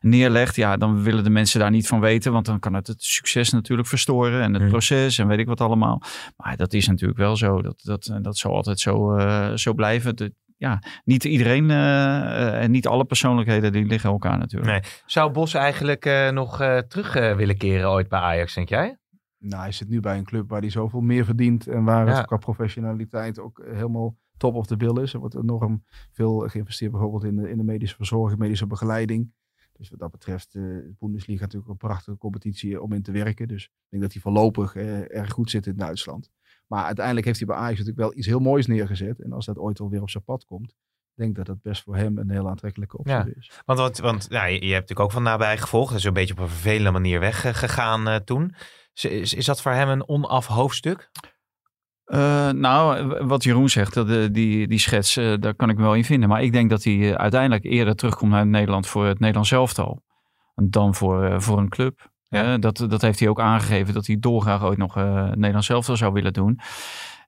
neerlegt, ja, dan willen de mensen daar niet van weten. Want dan kan het het succes natuurlijk verstoren. En het Hmm. proces en weet ik wat allemaal. Maar dat is natuurlijk wel zo. Dat, dat, dat zal altijd zo, zo blijven. De- ja, niet iedereen eh, eh, en niet alle persoonlijkheden die liggen elkaar natuurlijk. Nee. Zou Bos eigenlijk eh, nog eh, terug willen keren ooit bij Ajax, denk jij? Nou, hij zit nu bij een club waar hij zoveel meer verdient en waar Ja. het qua professionaliteit ook helemaal top of the bill is. Er wordt enorm veel geïnvesteerd bijvoorbeeld in de, in de medische verzorging, medische begeleiding. Dus wat dat betreft, de Bundesliga natuurlijk een prachtige competitie om in te werken. Dus ik denk dat hij voorlopig eh, erg goed zit in Duitsland. Maar uiteindelijk heeft hij bij Ajax natuurlijk wel iets heel moois neergezet. En als dat ooit alweer op zijn pad komt, denk ik dat dat best voor hem een heel aantrekkelijke optie Ja. is. Want, want, want nou, je, je hebt natuurlijk ook van nabij gevolgd. Dat is een beetje op een vervelende manier weggegaan eh toen. Is, is, is dat voor hem een onaf hoofdstuk? Eh, nou, wat Jeroen zegt, dat, eh, die, die schets, daar kan ik me wel in vinden. Maar ik denk dat hij uiteindelijk eerder terugkomt naar Nederland voor het Nederlands elftal. Dan voor, eh, voor een club. Ja. dat, dat heeft hij ook aangegeven dat hij dolgraag ooit nog uh, Nederlands zelf zou willen doen.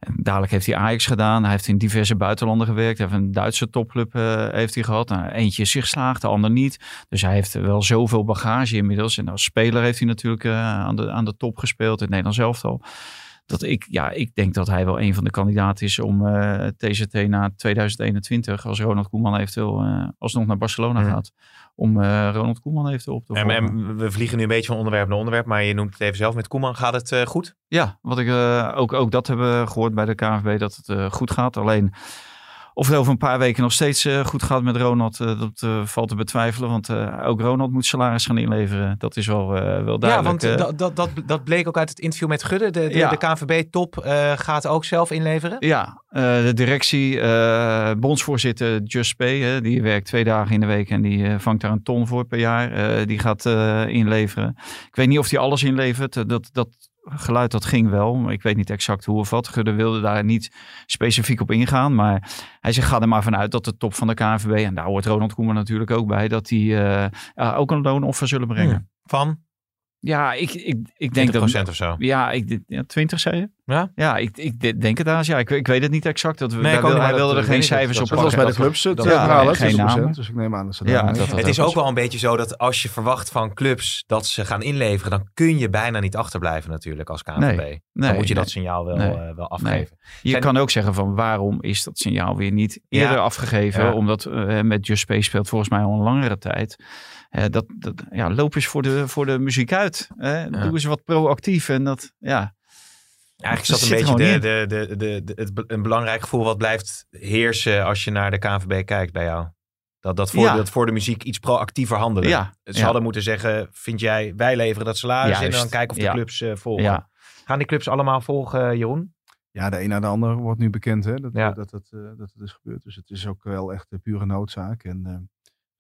En dadelijk heeft hij Ajax gedaan. Hij heeft in diverse buitenlanden gewerkt. Hij heeft een Duitse topclub uh, heeft hij gehad. Nou, eentje is zich slaagt, de ander niet. Dus hij heeft wel zoveel bagage inmiddels. En als speler heeft hij natuurlijk aan, de, aan de top gespeeld in het Nederlands elftal dat ik, ja, ik denk dat hij wel een van de kandidaten is om uh, TZT na 2021, als Ronald Koeman eventueel uh, alsnog naar Barcelona mm. gaat, om uh, Ronald Koeman eventueel op te volgen. En, en, we vliegen nu een beetje van onderwerp naar onderwerp, maar je noemt het even zelf met Koeman. Gaat het goed? Ja, wat ik ook, ook dat hebben gehoord bij de KNVB, dat het goed gaat. Alleen of het over een paar weken nog steeds uh, goed gaat met Ronald, uh, dat uh, valt te betwijfelen. Want ook Ronald moet salaris gaan inleveren. Dat is wel, wel duidelijk. Ja, want dat, dat, dat bleek ook uit het interview met Gudde. De, de, ja. de KNVB-top gaat ook zelf inleveren? Ja, de directie, bondsvoorzitter Just Pay, die werkt twee dagen in de week en die vangt daar een ton voor per jaar. die gaat inleveren. Ik weet niet of hij alles inlevert. dat, dat geluid dat ging wel. Maar ik weet niet exact hoe of wat. Gudde wilde daar niet specifiek op ingaan. Maar hij zegt, ga er maar vanuit dat de top van de KNVB... en daar hoort Ronald Koeman natuurlijk ook bij... dat die uh, ook een loonoffer zullen brengen. Van? Ja, ik, ik, ik denk dat... of zo? Ja, ik, ja, 20 zei je? Ja? Ja, ik, ik denk het haast. Ja, ik, ik weet het niet exact. Dat, nee, wil, hij wilde er geen cijfers op Dat was bij de clubs het ja, geen naam. Dus ik neem aan dat ze ja, dat, Het is ook wel een beetje zo dat als je verwacht van clubs dat ze gaan inleveren, dan kun je bijna niet achterblijven natuurlijk als KNVB. Nee, dan moet je dat signaal wel, uh, wel afgeven. Je Zijn... kan ook zeggen van waarom is dat signaal weer niet eerder afgegeven? Omdat uh, met Just Space speelt volgens mij al een langere tijd. Uh, dat, dat, ja, loop eens voor de, voor de muziek uit. Hè? Doe eens wat proactief. En dat, ja, Eigenlijk is dat een beetje de, de, de, de, het, een belangrijk gevoel wat blijft heersen als je naar de KNVB kijkt bij jou. Dat, dat, voor, dat voor de muziek iets proactiever handelen. Ja. Ze hadden moeten zeggen, vind jij, wij leveren dat salaris in en dan kijken of de clubs uh, volgen. Gaan die clubs allemaal volgen, Jeroen? Ja, de een na de ander wordt nu bekend hè, dat, dat, dat, dat, uh, dat het is gebeurd. Dus het is ook wel echt een pure noodzaak. En, uh,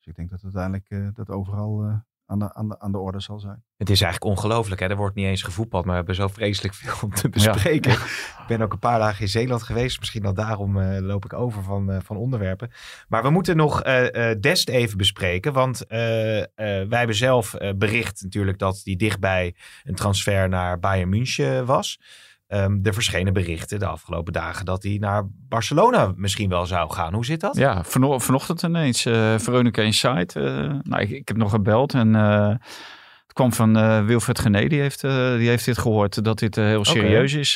dus ik denk dat uiteindelijk dat overal aan de, aan, de, aan de orde zal zijn. Het is eigenlijk ongelooflijk. Hè? Er wordt niet eens gevoetbald, maar we hebben zo vreselijk veel om te bespreken. Ik ben ook een paar dagen in Zeeland geweest. Misschien al daarom uh, loop ik over van, uh, van onderwerpen. Maar we moeten nog uh, Dest even bespreken. Want wij hebben zelf bericht natuurlijk dat die dichtbij een transfer naar Bayern München was. Um, er verschenen berichten de afgelopen dagen dat hij naar Barcelona misschien wel zou gaan. Hoe zit dat? Ja, van, vanochtend ineens. Uh, Veronica Insight. Uh, nou, ik, ik, heb nog gebeld en uh, het kwam van Wilfred Gené. Die heeft, die heeft dit gehoord, dat dit heel serieus okay. is.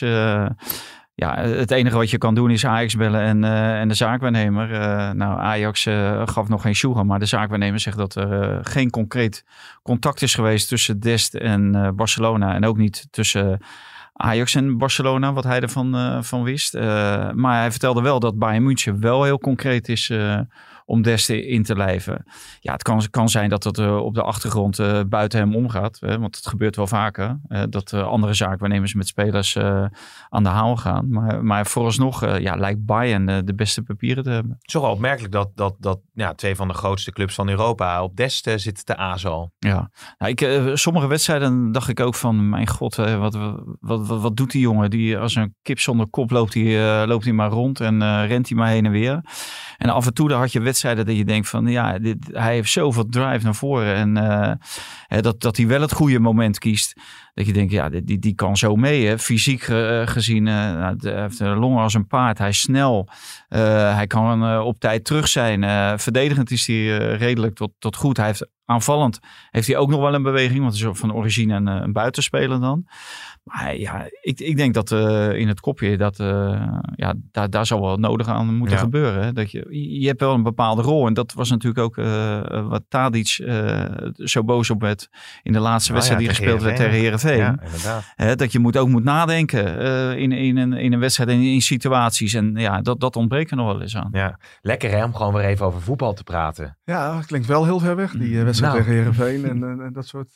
ja, het enige wat je kan doen is Ajax bellen en, en de zaakwaarnemer. nou, Ajax gaf nog geen sjoegen, maar de zaakwaarnemer zegt dat er geen concreet contact is geweest tussen Dest en Barcelona. En ook niet tussen Ajax en Barcelona, wat hij ervan uh, van wist. Uh, maar hij vertelde wel dat Bayern München wel heel concreet is om Deste in te lijven. Ja, het kan, kan zijn dat het uh, op de achtergrond uh, buiten hem omgaat. Hè, want het gebeurt wel vaker. Dat andere zaakwaarnemers met spelers aan de haal gaan. Maar, maar vooralsnog ja, lijkt Bayern de beste papieren te hebben. Het is toch wel opmerkelijk dat, dat, dat ja, twee van de grootste clubs van Europa op Deste zitten te azen Ja, nou, ik, sommige wedstrijden dacht ik ook van... Mijn god, wat, wat, wat, wat, doet die jongen? Die als een kip zonder kop loopt hij, loopt hij maar rond en rent hij maar heen en weer. En af en toe dan had je wedstrijden dat je denkt van ja, dit, hij heeft zoveel drive naar voren. En uh, dat, dat hij wel het goede moment kiest. Dat je denkt, ja, die, die kan zo mee. Hè. Fysiek uh, gezien, uh, hij heeft longen als een paard. Hij is snel. hij kan op tijd terug zijn. verdedigend is hij redelijk tot, tot goed. Hij heeft aanvallend heeft hij ook nog wel een beweging. Want hij is van origine een, een buitenspeler dan. Maar ja, ik, ik denk dat uh, in het kopje dat uh, ja, daar, daar zal wel nodig aan moeten ja. gebeuren. Hè? Dat je, je hebt wel een bepaalde rol. En dat was natuurlijk ook uh, wat Tadic zo boos op werd in de laatste oh, wedstrijd ja, die gespeeld werd tegen Herenveen. Ja, Hè, dat je moet ook moet nadenken in, in, een, in een wedstrijd en in situaties. En ja, dat, dat ontbreekt er nog wel eens aan. Ja, lekker hè, om gewoon weer even over voetbal te praten. Ja, klinkt wel heel ver weg, die wedstrijd nou. tegen Herenveen en, en, dat soort...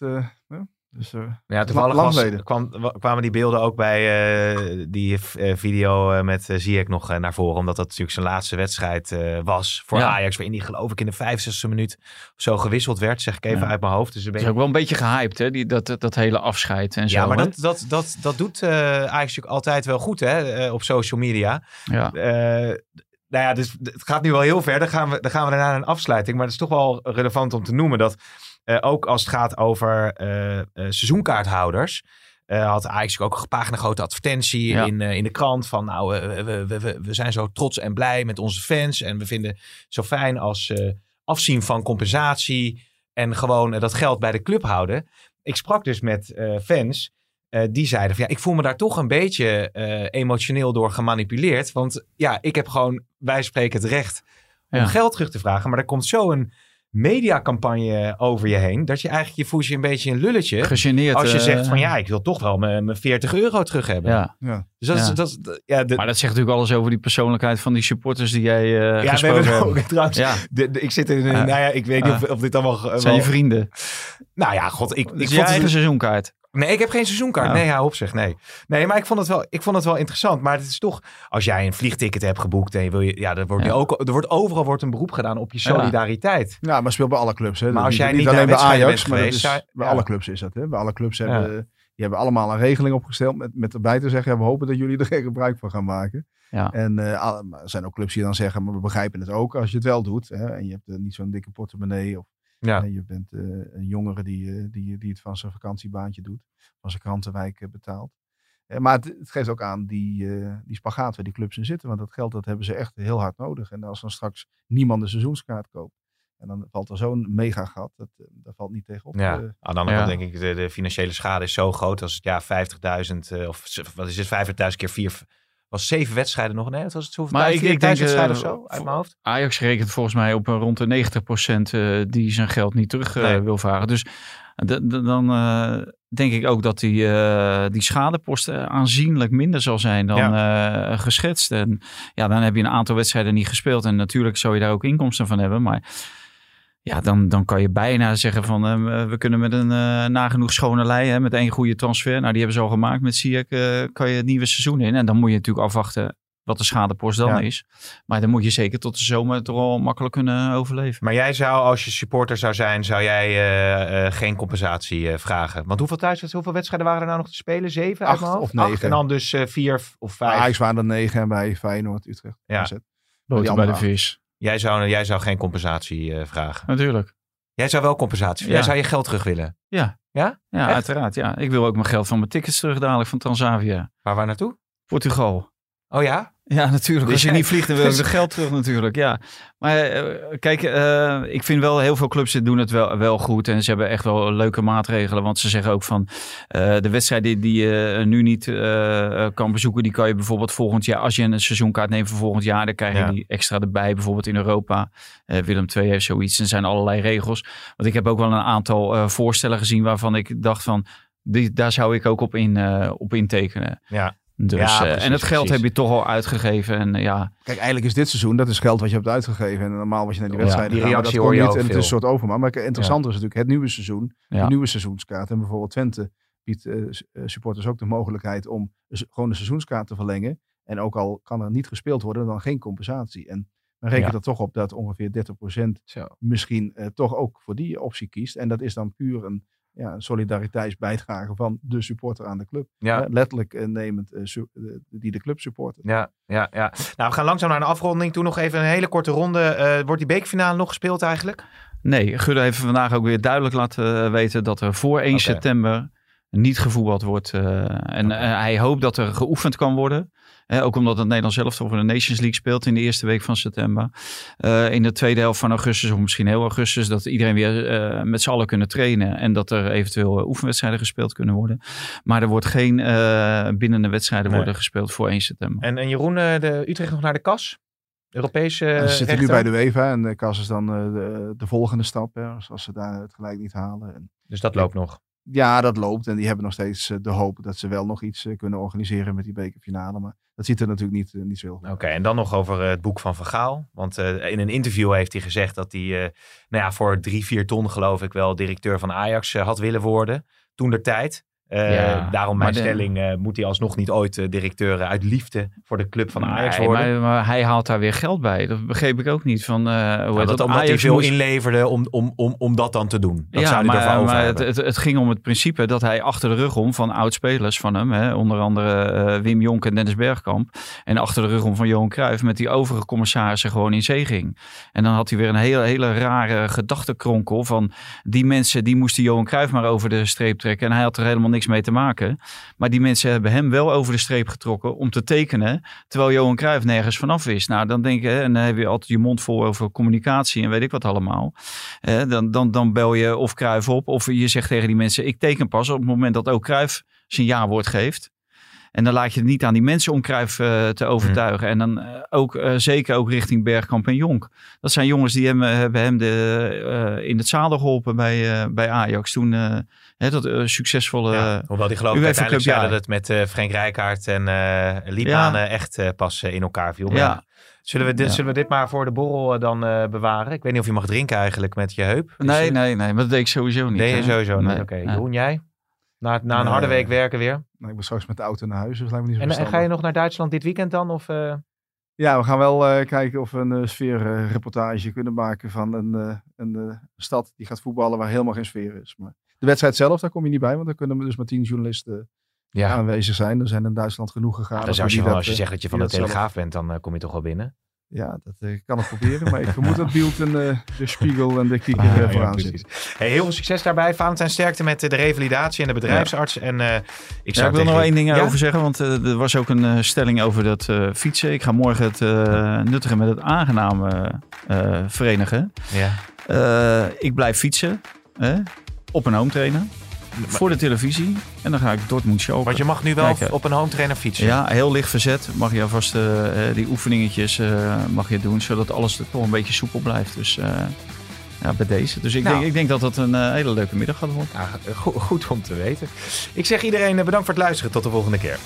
Dus, uh, ja, toevallig was, kwam, kwamen die beelden ook bij uh, die uh, video met Ziyech nog naar voren. Omdat dat natuurlijk zijn laatste wedstrijd was voor ja. Ajax. Waarin die geloof ik in de 65e minuut zo gewisseld werd. Zeg ik even ja. uit mijn hoofd. Dus een beetje... is ook wel een beetje gehyped hè, die, dat, dat hele afscheid en zo. Ja, maar dat, dat, dat, dat doet Ajax natuurlijk altijd wel goed hè, op social media. Ja nou ja, dus het gaat nu wel heel ver. Dan gaan we, dan gaan we daarna naar een afsluiting. Maar het is toch wel relevant om te noemen dat eh, ook als het gaat over eh, eh, seizoenkaarthouders. eh, had Ajax ook een gepagende grote advertentie Ja. in, eh, in de krant. Van nou, eh, we, we, we, we zijn zo trots en blij met onze fans. En we vinden het zo fijn als eh, afzien van compensatie. En gewoon eh, dat geld bij de club houden. Ik sprak dus met eh, fans. eh, die zeiden van ja, ik voel me daar toch een beetje eh, emotioneel door gemanipuleerd. Want ja, ik heb gewoon, wij spreken het recht om Ja. geld terug te vragen. Maar er komt zo een mediacampagne over je heen. Dat je eigenlijk, je voelt je een beetje een lulletje. Gegeneerd. Als je eh, zegt van ja, ik wil toch wel mijn mijn 40 euro terug hebben. Ja. Ja. Dus dat is, Ja. dat is, dat- ja, de, Maar dat zegt natuurlijk alles over die persoonlijkheid van die supporters die jij eh ja, we gesproken hebben ook trouwens. Ja, De, de- ik zit in nou ja, ik weet niet of, of dit allemaal. het zijn je vrienden. nou ja, god, ik, Ik vond het, seizoenkaart. Nee, ik heb geen seizoenkaart. Ja. Nee, hou op zeg. Nee. nee, maar ik vond, het wel, ik vond het wel interessant. Maar het is toch, als jij een vliegticket hebt geboekt en je wil je, ja, er wordt, Ja. nu ook, er wordt overal wordt een beroep gedaan op je solidariteit. Ja, maar speelt bij alle clubs. Hè. Maar Dat als jij niet, niet alleen bij Ajax, maar geweest, is, bij alle clubs is dat. Hè. Bij alle clubs hebben, die hebben allemaal een regeling opgesteld met, met erbij te zeggen, ja, we hopen dat jullie er geen gebruik van gaan maken. Ja. En eh, er zijn ook clubs die dan zeggen, maar we begrijpen het ook als je het wel doet. Hè, en je hebt eh, niet zo'n dikke portemonnee of Ja. je bent eh, een jongere die, eh, die, die het van zijn vakantiebaantje doet, van zijn krantenwijk eh, betaalt. Maar het, het geeft ook aan die, eh, die spagaat waar die clubs in zitten. Want dat geld dat hebben ze echt heel hard nodig. En als dan straks niemand een seizoenskaart koopt. En dan valt er zo'n mega gat. Dat, dat valt niet tegenop. Ja, eh. aan de andere Ja. kant denk ik, de, de financiële schade is zo groot als het ja 50.000 eh, of wat is het, 50.000 keer vier, was zeven wedstrijden nog? Nee, dat was het zo. Maar ik- ik denk, eh, of zo, uit mijn hoofd. Ajax rekent volgens mij op een rond de 90% eh, die zijn geld niet terug eh, Nee. wil vragen. Dus dan denk ik ook dat die, die schadepost aanzienlijk minder zal zijn dan geschetst. En ja, dan heb je een aantal wedstrijden niet gespeeld. En natuurlijk zou je daar ook inkomsten van hebben. Maar ja, dan, dan kan je bijna zeggen van eh, we kunnen met een eh, nagenoeg schone lei, hè, met één goede transfer. Nou, die hebben ze al gemaakt met Ziyech, eh, kan je het nieuwe seizoen in. En dan moet je natuurlijk afwachten wat de schadepost dan Ja. is. Maar dan moet je zeker tot de zomer toch al makkelijk kunnen overleven. Maar jij zou, als je supporter zou zijn, zou jij eh, eh, geen compensatie eh, vragen? Want hoeveel thuis, hoeveel wedstrijden waren er nou nog te spelen? Zeven Acht of negen. Acht en dan dus eh, vier of vijf. Ajax waren er negen en bij Feyenoord, Utrecht. Ja. Boter bij de vis. Jij, zou, jij zou geen compensatie eh, vragen. Natuurlijk. Jij zou wel compensatie. Ja. Jij zou je geld terug willen. Ja. Ja? Ja, Echt? uiteraard. Ja. Ik wil ook mijn geld van mijn tickets terug dadelijk van Tanzania. Waar waar naartoe? Portugal. Oh ja? Ja, natuurlijk. Als je niet vliegt, dan wil de geld terug natuurlijk. Ja. Maar eh, kijk, eh, ik vind wel heel veel clubs doen het wel, wel goed. En ze hebben echt wel leuke maatregelen. Want ze zeggen ook van eh, de wedstrijden die je nu niet kan bezoeken, die kan je bijvoorbeeld volgend jaar, als je een seizoenkaart neemt voor volgend jaar, dan krijg je Ja. die extra erbij. Bijvoorbeeld in Europa. Willem II heeft zoiets. Er zijn allerlei regels. Want ik heb ook wel een aantal voorstellen gezien waarvan ik dacht van, die, daar zou ik ook op, in, op intekenen. Ja. Dus, Ja, eh, precies, en het geld precies. heb je toch al uitgegeven. En eh, ja, Kijk, eigenlijk is dit seizoen, dat is geld wat je hebt uitgegeven. En normaal was je naar die Ja, wedstrijden die maar reactie dat hoor je niet. En het is een soort overmaat. Maar interessanter is natuurlijk het nieuwe seizoen. Ja. De nieuwe seizoenskaart. En bijvoorbeeld Twente biedt eh, supporters ook de mogelijkheid om gewoon de seizoenskaart te verlengen. En ook al kan er niet gespeeld worden, dan geen compensatie. En men rekent Ja. er toch op dat ongeveer 30% Zo. misschien eh, toch ook voor die optie kiest. En dat is dan puur een, ja, een solidariteitsbijdrage van de supporter aan de club. Ja. Hè, letterlijk eh, nemend eh, su- eh, die de club supportert. Ja, ja, ja. Nou, we gaan langzaam naar een afronding. Toen nog even een hele korte ronde. Eh, wordt die bekerfinale nog gespeeld eigenlijk? Nee, Gudde heeft vandaag ook weer duidelijk laten weten dat er voor 1 Oké. september niet gevoetbald wordt. eh, en hij hoopt dat er geoefend kan worden. Hè, ook omdat het Nederlands zelf voor de Nations League speelt in de eerste week van september. Eh, in de tweede helft van augustus, of misschien heel augustus, dat iedereen weer eh, met z'n allen kunnen trainen. En dat er eventueel eh, oefenwedstrijden gespeeld kunnen worden. Maar er wordt geen eh bindende wedstrijden Nee. worden gespeeld voor 1 september. En, en Jeroen, de Utrecht nog naar de kas? Europese uh, ze zitten nu bij de UEFA en de KAS is dan eh, de, de volgende stap. Hè, als, als ze daar het gelijk niet halen. En, Dus dat loopt nog. Ja, dat loopt. En die hebben nog steeds eh, de hoop dat ze wel nog iets eh, kunnen organiseren met die bekerfinale. Maar dat ziet er natuurlijk niet, eh, niet zo heel goed Oké, en dan nog over het boek van Van Gaal. Want in een interview heeft hij gezegd dat hij nou ja, voor drie, vier ton geloof ik wel directeur van Ajax had willen worden. Toen der tijd. Eh, Ja, daarom mijn de- stelling, eh, moet hij alsnog niet ooit eh, directeur uit liefde voor de club van Ajax Nee, worden. maar, maar hij haalt daar weer geld bij. Dat begreep ik ook niet. Van, hoe Nou, dat? dat omdat hij Ajax veel moest- inleverde om, om, om, om dat dan te doen. Dat ja, zou hij maar, maar het, het, het ging om het principe dat hij achter de rug om van oud-spelers van hem, hè, onder andere Wim Jonk en Dennis Bergkamp, en achter de rug om van Johan Cruijff met die overige commissarissen gewoon in zee ging. En dan had hij weer een hele, hele rare gedachtenkronkel van die mensen die moesten Johan Cruijff maar over de streep trekken en hij had er helemaal niks mee te maken. Maar die mensen hebben hem wel over de streep getrokken om te tekenen, terwijl Johan Cruijff nergens vanaf wist. Nou, dan denk je, en dan heb je altijd je mond vol over communicatie en weet ik wat allemaal. Dan, dan, dan bel je of Cruijff op of je zegt tegen die mensen, ik teken pas op het moment dat ook Cruijff zijn ja-woord geeft. En dan laat je het niet aan die mensen om Cruijff eh, te overtuigen. En dan eh, ook eh, zeker ook richting Bergkamp en Jonk. Dat zijn jongens die hem, hebben hem de, in het zadel geholpen bij, bij Ajax. Toen hè, dat succesvolle... Ja, hoewel die geloof ik uiteindelijk ja. dat het met Frank Rijkaard en Liebaan Ja. eh, echt pas in elkaar viel. Ja. Zullen, we dit, Ja. zullen we dit maar voor de borrel dan bewaren? Ik weet niet of je mag drinken eigenlijk met je heup. Nee, nee, nee. Maar dat deed ik sowieso niet. Nee, hè. sowieso niet. Nee. Oké, Ja. Jeroen, jij? Na, na een harde week werken weer. Nou, ik ben straks met de auto naar huis, dus lijkt me niet zo En, en ga je nog naar Duitsland dit weekend dan? Of, eh, Ja, we gaan wel eh, kijken of we een uh, sfeerreportage kunnen maken van een, eh, een eh, stad die gaat voetballen waar helemaal geen sfeer is. Maar de wedstrijd zelf, daar kom je niet bij, want dan kunnen we dus met tien journalisten ja. aanwezig zijn. Er zijn in Duitsland genoeg gegaan. dus voor als je, die van- dat, als je eh, zegt dat je van de zelf- Telegraaf bent, dan eh, kom je toch wel binnen. Ja, dat eh, kan ik proberen, maar ik vermoed dat Bielt en eh, de Spiegel en de Kikker Ah, eh, ja, vooraan. Hey, heel veel succes daarbij. Valentijn sterkte met de revalidatie en de bedrijfsarts. En, eh, ik, Ja, zou ik wil nog één ding Ja? over zeggen, want eh, er was ook een eh, stelling over dat eh, fietsen. Ik ga morgen het eh, nuttige met het aangename eh, verenigen. Ja. Eh, ik blijf fietsen hè, op een home trainer voor de televisie en dan ga ik Dortmund Schalke. Want je mag nu wel Kijken. op een home trainer fietsen. Ja, heel licht verzet. Mag je alvast eh, eh, die oefeningetjes eh, mag je doen, zodat alles toch een beetje soepel blijft. Dus eh, ja, bij deze. Dus ik, Nou. denk, ik denk dat het een eh, hele leuke middag gaat worden. Ja, goed, goed om te weten. Ik zeg iedereen eh, bedankt voor het luisteren. Tot de volgende keer.